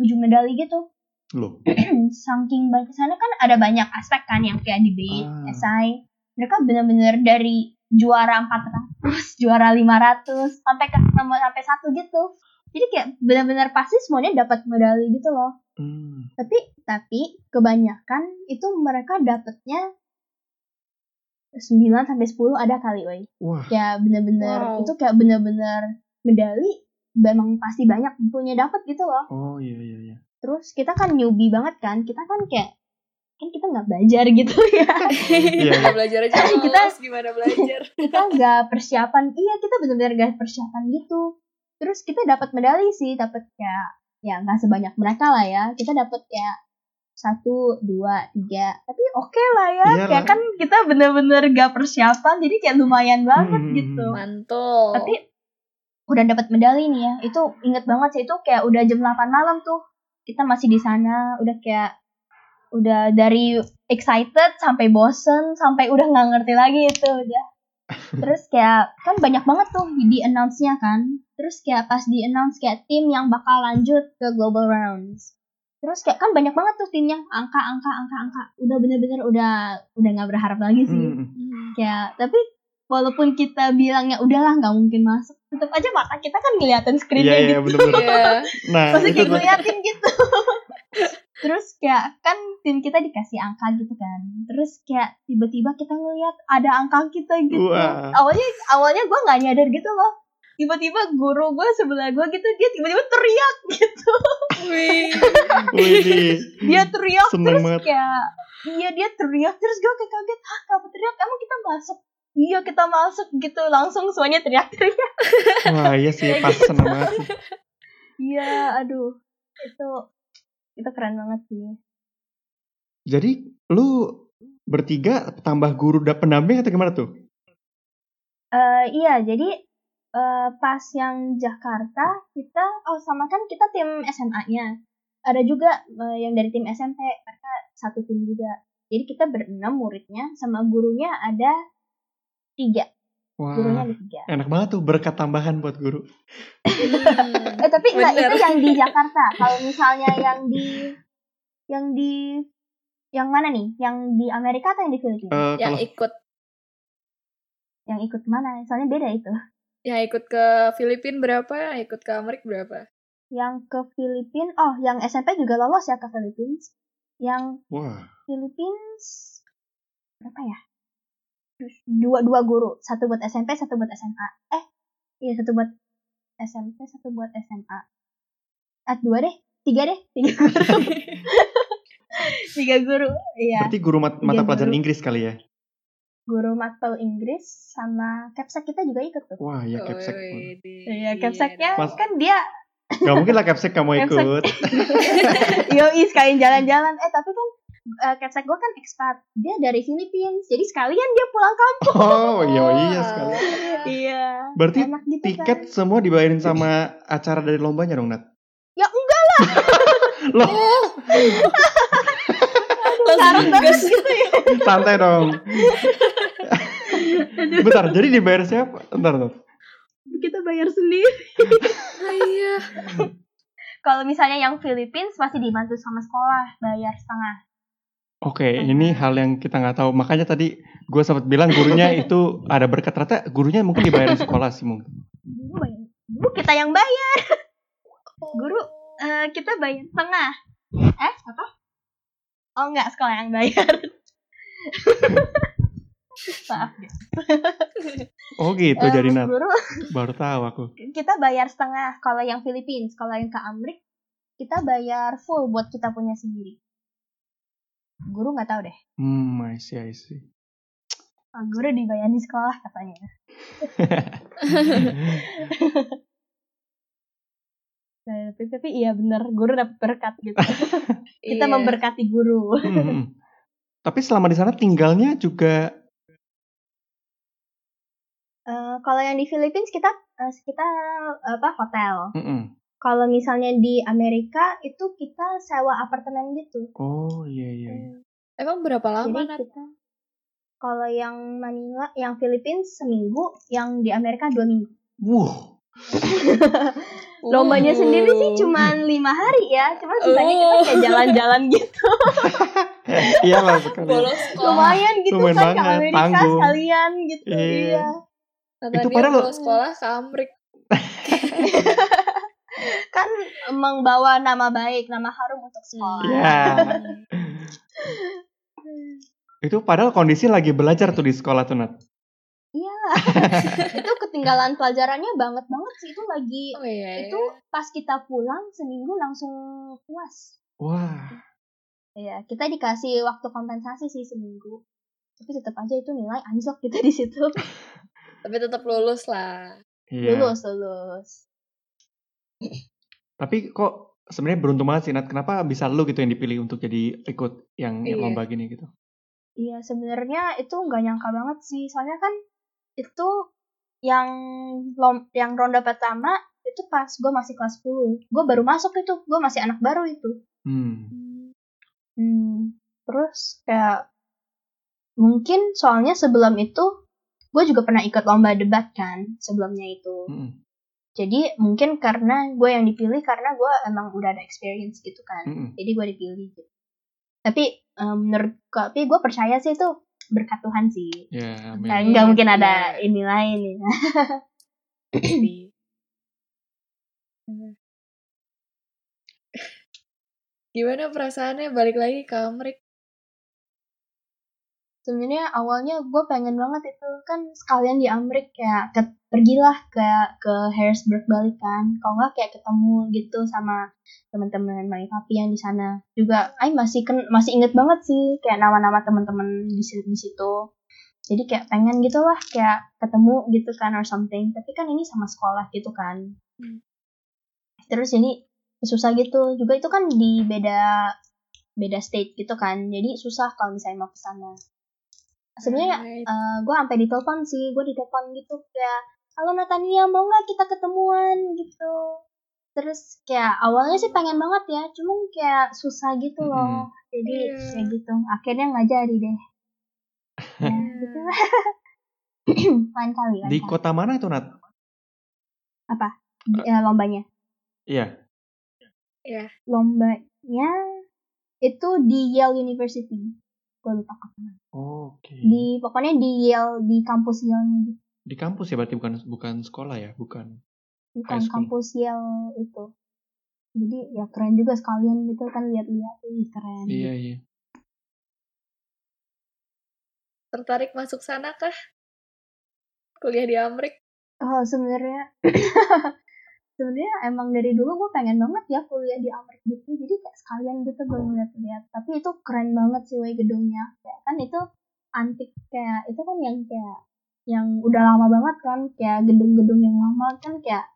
Speaker 3: 7 medali gitu.
Speaker 1: Loh.
Speaker 3: Saking banyak sana kan ada banyak aspek kan yang kayak debate,
Speaker 1: Ah.
Speaker 3: esai. Mereka benar-benar dari juara 400, juara 500 sampai ke nomor sampai satu gitu. Jadi kayak benar-benar pasti semuanya dapat medali gitu loh.
Speaker 1: Hmm.
Speaker 3: Tapi tapi kebanyakan itu mereka dapatnya 9 sampai 10 ada kali, woi
Speaker 1: Wah,
Speaker 3: kayak bener-bener
Speaker 2: Wow.
Speaker 3: itu kayak bener-bener medali memang pasti banyak punya dapat gitu loh
Speaker 1: oh iya iya iya.
Speaker 3: terus kita kan newbie banget kan kita kan kayak kan kita nggak belajar gitu ya
Speaker 1: Iya.
Speaker 2: Kita belajar aja
Speaker 3: Kita-
Speaker 2: kita gimana belajar.
Speaker 3: kita nggak persiapan iya kita bener-bener gak persiapan gitu terus kita dapat medali sih dapat kayak ya nggak sebanyak mereka lah ya kita dapat kayak satu dua tiga tapi oke lah ya
Speaker 1: Iyalah.
Speaker 3: kayak kan kita bener-bener gak persiapan jadi kayak lumayan banget
Speaker 1: Hmm.
Speaker 3: gitu
Speaker 2: Mantul.
Speaker 3: tapi udah dapat medali nih ya itu inget banget sih itu kayak udah jam 8 malam tuh kita masih di sana udah kayak udah dari excited sampai bosen sampai udah nggak ngerti lagi itu udah terus kayak kan banyak banget tuh di announce nya kan terus kayak pas di announce kayak tim yang bakal lanjut ke global rounds terus kayak kan banyak banget tuh timnya angka angka angka angka udah bener-bener udah udah nggak berharap lagi sih
Speaker 1: Hmm.
Speaker 2: Hmm.
Speaker 3: kayak tapi walaupun kita bilangnya udahlah nggak mungkin masuk tetap aja mata kita kan ngeliatin screennya
Speaker 1: iya
Speaker 3: gitu
Speaker 1: bener-bener.
Speaker 2: Iya.
Speaker 1: Nah
Speaker 3: kayak ngeliatin gitu terus kayak kan tim kita dikasih angka gitu kan. Terus kayak tiba-tiba kita ngeliat ada angka kita gitu.
Speaker 1: Wah.
Speaker 3: awalnya awalnya gue nggak nyadar gitu loh. Tiba-tiba guru gue sebelah gue gitu dia tiba-tiba teriak gitu.
Speaker 2: Wih.
Speaker 1: Wih,
Speaker 3: dia teriak
Speaker 1: seneng
Speaker 3: terus
Speaker 1: banget.
Speaker 3: kayak iya dia teriak. Terus gue kayak kaget hah kenapa teriak? Emang kita masuk? Iya kita masuk gitu. Langsung semuanya teriak-teriak.
Speaker 1: Wah, iya sih, pas seneng banget.
Speaker 3: Iya aduh. Itu itu keren banget sih
Speaker 1: Jadi, lu bertiga tambah guru dan pendamping atau gimana tuh?
Speaker 3: Eh iya, jadi eh, pas yang Jakarta kita oh sama kan kita tim SMA-nya. Ada juga eh, yang dari tim SMP, mereka satu tim juga. Jadi kita berenam muridnya sama gurunya ada tiga. Gurunya
Speaker 1: Wah,
Speaker 3: ada tiga.
Speaker 1: enak banget tuh berkat tambahan buat guru.
Speaker 3: Eh tapi enggak
Speaker 2: Bener.
Speaker 3: itu yang di Jakarta. Kalau misalnya yang di yang di yang mana nih? Yang di Amerika atau yang di Filipina?
Speaker 1: Eh,
Speaker 2: yang
Speaker 1: kalau
Speaker 2: ikut
Speaker 3: yang ikut mana? Soalnya beda itu.
Speaker 2: yang ikut ke Filipina berapa, yang ikut ke Amerika berapa?
Speaker 3: Yang ke Filipina, oh yang SMP juga lolos ya ke Filipina. Yang
Speaker 1: wah,
Speaker 3: Philippines berapa ya? Dua dua guru, satu buat SMP, satu buat SMA. Eh, iya satu buat SMP, satu buat SMA. Ah dua deh, tiga deh, tiga guru. tiga guru, iya.
Speaker 1: berarti guru mat- mata
Speaker 3: Iya,
Speaker 1: pelajaran
Speaker 3: guru.
Speaker 1: Inggris kali ya?
Speaker 3: Guru matkul Inggris sama capsek kita juga ikut tuh.
Speaker 1: Wah, ya capsek.
Speaker 3: Iya, capseknya
Speaker 1: Mas-
Speaker 3: kan dia
Speaker 1: Gak mungkin lah capsek kamu ikut.
Speaker 3: yoi sekalian jalan-jalan. Eh tapi kan eh, capsek gue kan expat, dia dari Filipina, jadi sekalian dia pulang kampung.
Speaker 1: Oh, iya iya sekali.
Speaker 3: Iya.
Speaker 1: Berarti
Speaker 3: Enak gitu
Speaker 1: tiket
Speaker 3: kan.
Speaker 1: semua dibayarin sama acara dari lombanya dong, Nat?
Speaker 3: Ya enggak lah.
Speaker 1: Loh,
Speaker 2: Langsung gas.
Speaker 3: gitu ya.
Speaker 1: santai dong. Bentar, jadi dibayar siapa? Bentar, bentar.
Speaker 3: Kita bayar sendiri.
Speaker 2: Ah, iya.
Speaker 3: Kalau misalnya yang Philippines masih dibantu sama sekolah, bayar setengah.
Speaker 1: Oke, ini hal yang kita nggak tahu. Makanya tadi gue sempat bilang gurunya itu ada berkat. Ternyata gurunya mungkin dibayarin sekolah sih mungkin.
Speaker 3: Guru bayar. Guru kita yang bayar. Guru eh, kita bayar setengah. Eh, apa? Oh enggak, sekolah yang bayar. Maaf.
Speaker 1: Oh gitu,
Speaker 3: Eh,
Speaker 1: jadi Nat.
Speaker 3: Guru
Speaker 1: Baru tahu aku.
Speaker 3: kita bayar setengah kalau yang Philippines, kalau yang ke Amrik kita bayar full buat kita punya sendiri. Guru nggak tahu deh.
Speaker 1: Hmm, I see, I see.
Speaker 3: Ah, guru dibayar di sekolah katanya. Nah, tapi, tapi iya bener, guru dapat berkat gitu. kita
Speaker 2: Iya.
Speaker 3: memberkati guru.
Speaker 1: Hmm, hmm. Tapi selama di sana tinggalnya juga
Speaker 3: Eh, kalau yang di Philippines kita eh, kita apa hotel.
Speaker 1: hmm, hmm.
Speaker 3: Kalau misalnya di Amerika itu kita sewa apartemen gitu.
Speaker 1: Oh iya iya. iya.
Speaker 2: Emang berapa lama,
Speaker 3: Jadi kita kalau yang Manila, yang Philippines seminggu, yang di Amerika dua minggu.
Speaker 1: Wuh,
Speaker 3: Lombanya
Speaker 2: Uh.
Speaker 3: sendiri sih cuma lima hari ya, cuma sisanya kita
Speaker 2: Oh.
Speaker 3: kayak jalan-jalan gitu.
Speaker 1: iyalah sekali.
Speaker 2: Bolos sekolah.
Speaker 3: Lumayan gitu
Speaker 1: Lumayan
Speaker 3: kan ke
Speaker 1: banget,
Speaker 3: Amerika
Speaker 1: tanggung.
Speaker 3: sekalian gitu.
Speaker 1: Iya.
Speaker 3: Iya.
Speaker 1: Itu padahal-
Speaker 2: bolos sekolah ke Amrik.
Speaker 3: Kan membawa nama baik, nama harum untuk sekolah.
Speaker 1: Iya. Itu padahal kondisi lagi belajar tuh di sekolah tuh Nat.
Speaker 3: Iya. itu ketinggalan pelajarannya banget banget sih itu lagi
Speaker 2: Oh iya.
Speaker 3: itu pas kita pulang seminggu langsung puas.
Speaker 1: Wah,
Speaker 3: Iya, kita dikasih waktu kompensasi sih seminggu. Tapi tetap aja itu nilai anjlok kita di situ.
Speaker 2: Tapi tetap lulus lah.
Speaker 1: iya.
Speaker 3: Lulus, lulus.
Speaker 1: Tapi kok sebenarnya beruntung banget sih Nat. Kenapa bisa lu gitu yang dipilih untuk jadi ikut yang
Speaker 2: Iya.
Speaker 1: lomba gini gitu?
Speaker 3: Iya, sebenarnya itu nggak nyangka banget sih. Soalnya kan itu yang lom, yang ronde pertama itu pas gue masih kelas 10. Gue baru masuk itu, gue masih anak baru itu.
Speaker 1: Hmm.
Speaker 3: Hmm, terus kayak mungkin soalnya sebelum itu gue juga pernah ikut lomba debat kan sebelumnya itu.
Speaker 1: Mm-mm.
Speaker 3: Jadi mungkin karena gue yang dipilih karena gue emang udah ada experience gitu kan.
Speaker 1: Mm-mm.
Speaker 3: Jadi gue dipilih. Gitu. Tapi em, menurut tapi gue percaya sih itu berkat Tuhan sih.
Speaker 1: Ya,
Speaker 3: Kan
Speaker 1: amin.
Speaker 3: nggak mungkin ada
Speaker 2: Iya.
Speaker 3: ini lain ya.
Speaker 2: Pasti. Gimana perasaannya balik lagi ke Amrik?
Speaker 3: Sebenarnya awalnya gue pengen banget itu kan sekalian di Amrik kayak ke, pergilah kayak ke Harrisburg balik kan. Kalau nggak kayak ketemu gitu sama teman-teman Mari Papi yang di sana. Juga Ay masih ken, masih inget banget sih kayak nama-nama teman-teman di situ di situ. Jadi kayak pengen gitu lah kayak ketemu gitu kan or something. Tapi kan ini sama sekolah gitu kan.
Speaker 2: Hmm.
Speaker 3: terus ini susah gitu. Juga itu kan di beda beda state gitu kan. Jadi susah kalau misalnya mau ke sana sebenarnya
Speaker 2: Right.
Speaker 3: eh gue sampai ditelepon sih gue ditelepon gitu kayak halo Natania mau nggak kita ketemuan? Gitu. Terus kayak awalnya sih pengen banget ya cuman kayak susah gitu loh. Jadi
Speaker 2: Iya.
Speaker 3: kayak gitu akhirnya nggak jadi deh. Ya, gitu. Lain kali lain
Speaker 1: Di
Speaker 3: kali.
Speaker 1: kota mana itu Nat?
Speaker 3: Ya, lombanya?
Speaker 1: Iya.
Speaker 3: lombanya itu di Yale University gue lupa kota mana.
Speaker 1: Oke.
Speaker 3: di pokoknya di Yale di kampus Yale gitu
Speaker 1: Di kampus ya berarti bukan bukan sekolah ya, bukan.
Speaker 3: bukan kampus Yale itu jadi ya keren juga sekalian gitu kan lihat-lihat ih keren
Speaker 1: Iya iya.
Speaker 2: Tertarik masuk sana kah? Kuliah di Amrik?
Speaker 3: oh sebenarnya sebenarnya emang dari dulu gue pengen banget ya kuliah di Amerika gitu. Jadi kayak sekalian gitu gue ngeliat-liat. Tapi itu keren banget sih wey gedungnya. Kayak kan itu antik kayak itu kan yang kayak yang udah lama banget kan. Kayak gedung-gedung yang lama kan kayak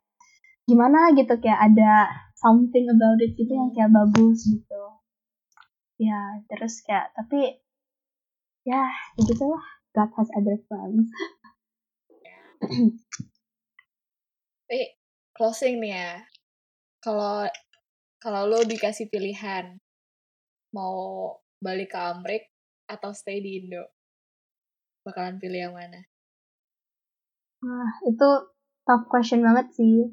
Speaker 3: gimana gitu kayak ada something about it gitu yang kayak bagus gitu. Ya terus kayak tapi ya begitulah God has other plans.
Speaker 2: Tapi closing nih ya. Kalau kalau lo dikasih pilihan mau balik ke Amrik atau stay di Indo, bakalan pilih yang mana?
Speaker 3: Wah, itu tough question banget sih.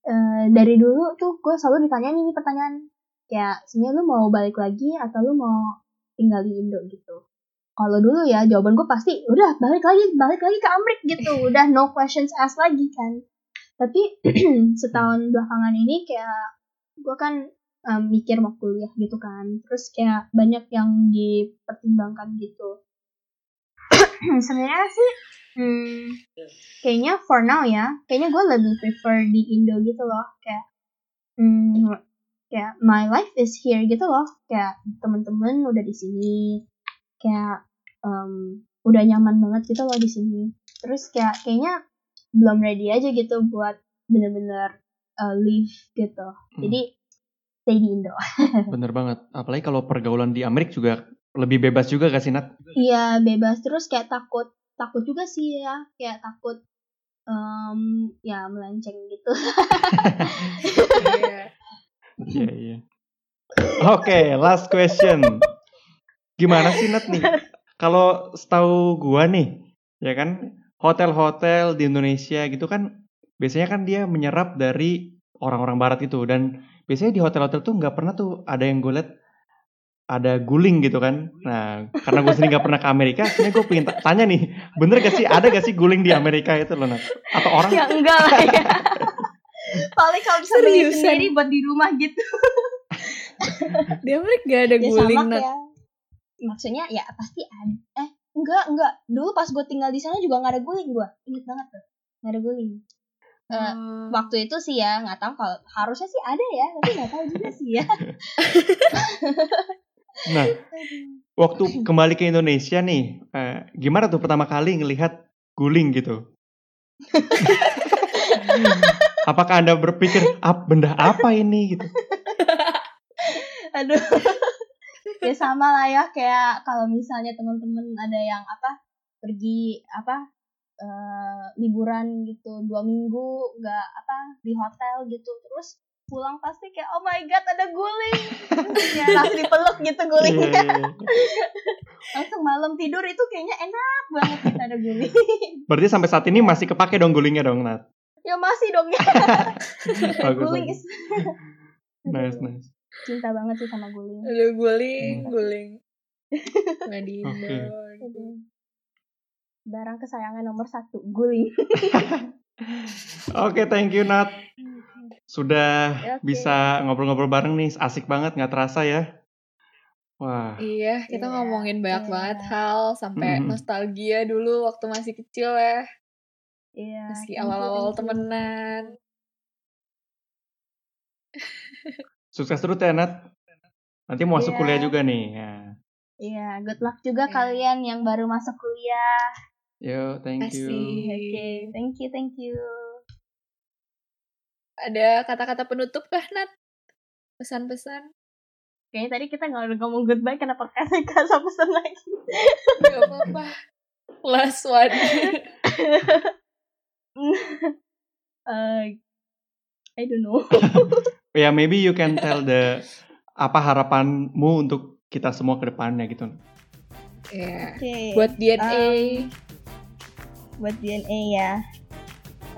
Speaker 3: Eh, dari dulu tuh gue selalu ditanyain ini pertanyaan. Kayak, sebenarnya lu mau balik lagi atau lu mau tinggal di Indo gitu. Kalau dulu ya, jawaban gue pasti, udah balik lagi, balik lagi ke Amrik gitu. Udah no questions asked lagi kan. Tapi setahun belakangan ini kayak, gue kan em, mikir mau kuliah gitu kan. Terus kayak banyak yang dipertimbangkan gitu. Sebenarnya sih, hmm, kayaknya for now ya kayaknya gue lebih prefer di Indo gitu loh kayak hmm, kayak my life is here gitu loh kayak temen-temen udah di sini kayak em, udah nyaman banget gitu loh di sini terus kayak kayaknya belum ready aja gitu buat bener-bener uh, live gitu jadi stay di Indo
Speaker 1: Bener banget. Apalagi kalau pergaulan di Amerika juga lebih bebas juga gak sih Nat?
Speaker 3: Iya bebas terus kayak takut takut juga sih ya kayak takut em, ya melenceng gitu
Speaker 2: Iya.
Speaker 1: Iya iya. Oke, last question. Gimana sih Nat nih? Kalau setahu gua nih, ya kan hotel-hotel di Indonesia gitu kan biasanya kan dia menyerap dari orang-orang barat itu dan biasanya di hotel-hotel tuh nggak pernah tuh ada yang gue liat ada guling gitu kan. Nah, karena gue sendiri nggak pernah ke Amerika, akhirnya gue pengen ta- tanya nih, bener gak sih ada gak sih guling di Amerika itu loh Nat? Atau orang
Speaker 3: ya enggak lah ya paling kalau bisa beli sendiri buat di rumah gitu
Speaker 2: Di Amrik gak ada
Speaker 3: ya
Speaker 2: guling,
Speaker 3: sama
Speaker 2: Nat.
Speaker 3: kayak maksudnya ya pasti ada eh enggak enggak dulu pas gue tinggal di sana juga nggak ada guling gue inget banget tuh nggak ada guling Eh,
Speaker 2: Hmm.
Speaker 3: waktu itu sih ya nggak tahu kalau harusnya sih ada ya tapi nggak tahu juga sih ya
Speaker 1: Nah, waktu kembali ke Indonesia nih, eh, gimana tuh pertama kali ngelihat guling gitu? Apakah Anda berpikir, "Ap, benda apa ini gitu?
Speaker 3: aduh ya sama lah ya kayak kalau misalnya teman-teman ada yang apa pergi apa eh, liburan gitu dua minggu nggak apa di hotel gitu terus pulang pasti kayak oh my god ada guling ya langsung dipeluk gitu
Speaker 1: Iya,
Speaker 3: gulingnya
Speaker 1: iya, iya.
Speaker 3: langsung malam tidur itu kayaknya enak banget kita ada guling
Speaker 1: Berarti sampai saat ini masih kepake dong gulingnya dong, Nat?
Speaker 3: ya masih dong ya guling is
Speaker 1: Nice, nice.
Speaker 3: Cinta banget sih sama guling
Speaker 2: Aduh, guling,
Speaker 1: Hmm.
Speaker 2: guling.
Speaker 1: Oke.
Speaker 3: Aduh. barang kesayangan nomor satu guling
Speaker 1: Oke, thank you, Nat. Sudah
Speaker 3: Oke.
Speaker 1: bisa ngobrol-ngobrol bareng nih, asik banget, nggak terasa ya. Wah,
Speaker 2: Iya, kita
Speaker 3: Iya,
Speaker 2: ngomongin banyak
Speaker 3: iya.
Speaker 2: banget hal sampai
Speaker 1: Mhm.
Speaker 2: nostalgia dulu waktu masih kecil ya,
Speaker 3: Iya.
Speaker 2: meski
Speaker 3: you,
Speaker 2: awal-awal temenan.
Speaker 1: sukses terus ya Nat. Nanti mau masuk
Speaker 3: Iya.
Speaker 1: kuliah juga nih. Ya.
Speaker 3: Iya, good luck juga
Speaker 2: Iya.
Speaker 3: kalian yang baru masuk kuliah.
Speaker 1: Yo, thank you.
Speaker 3: Oke, thank you, thank you.
Speaker 2: Ada kata-kata penutup kah, Nat? Pesan-pesan?
Speaker 3: Kayaknya tadi kita nggak udah ngomong goodbye karena podcastnya gak usah pesan lagi.
Speaker 2: Gak apa-apa. Last one.
Speaker 3: Eh, I don't know.
Speaker 1: Ya, maybe you can tell the apa harapanmu untuk kita semua ke depannya gitu.
Speaker 2: Iya.
Speaker 3: Oke.
Speaker 2: Buat DNA.
Speaker 3: buat DNA ya.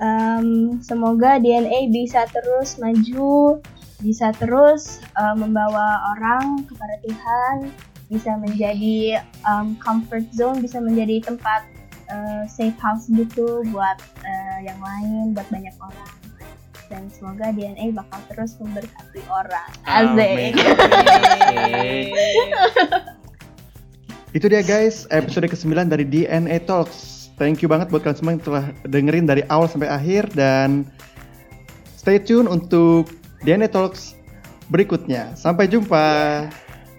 Speaker 3: Em, semoga DNA bisa terus maju, bisa terus eh, membawa orang kepada Tuhan, bisa menjadi em, comfort zone, bisa menjadi tempat eh, safe house gitu buat eh, yang lain, buat banyak orang. Dan semoga DNA bakal terus memberkati orang. Asik.
Speaker 1: Itu dia guys, episode ke-9 dari DNA Talks. Thank you banget buat kalian semua yang telah dengerin dari awal sampai akhir dan stay tune untuk DNA Talks berikutnya. Sampai jumpa.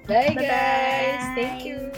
Speaker 2: Bye guys. Thank you.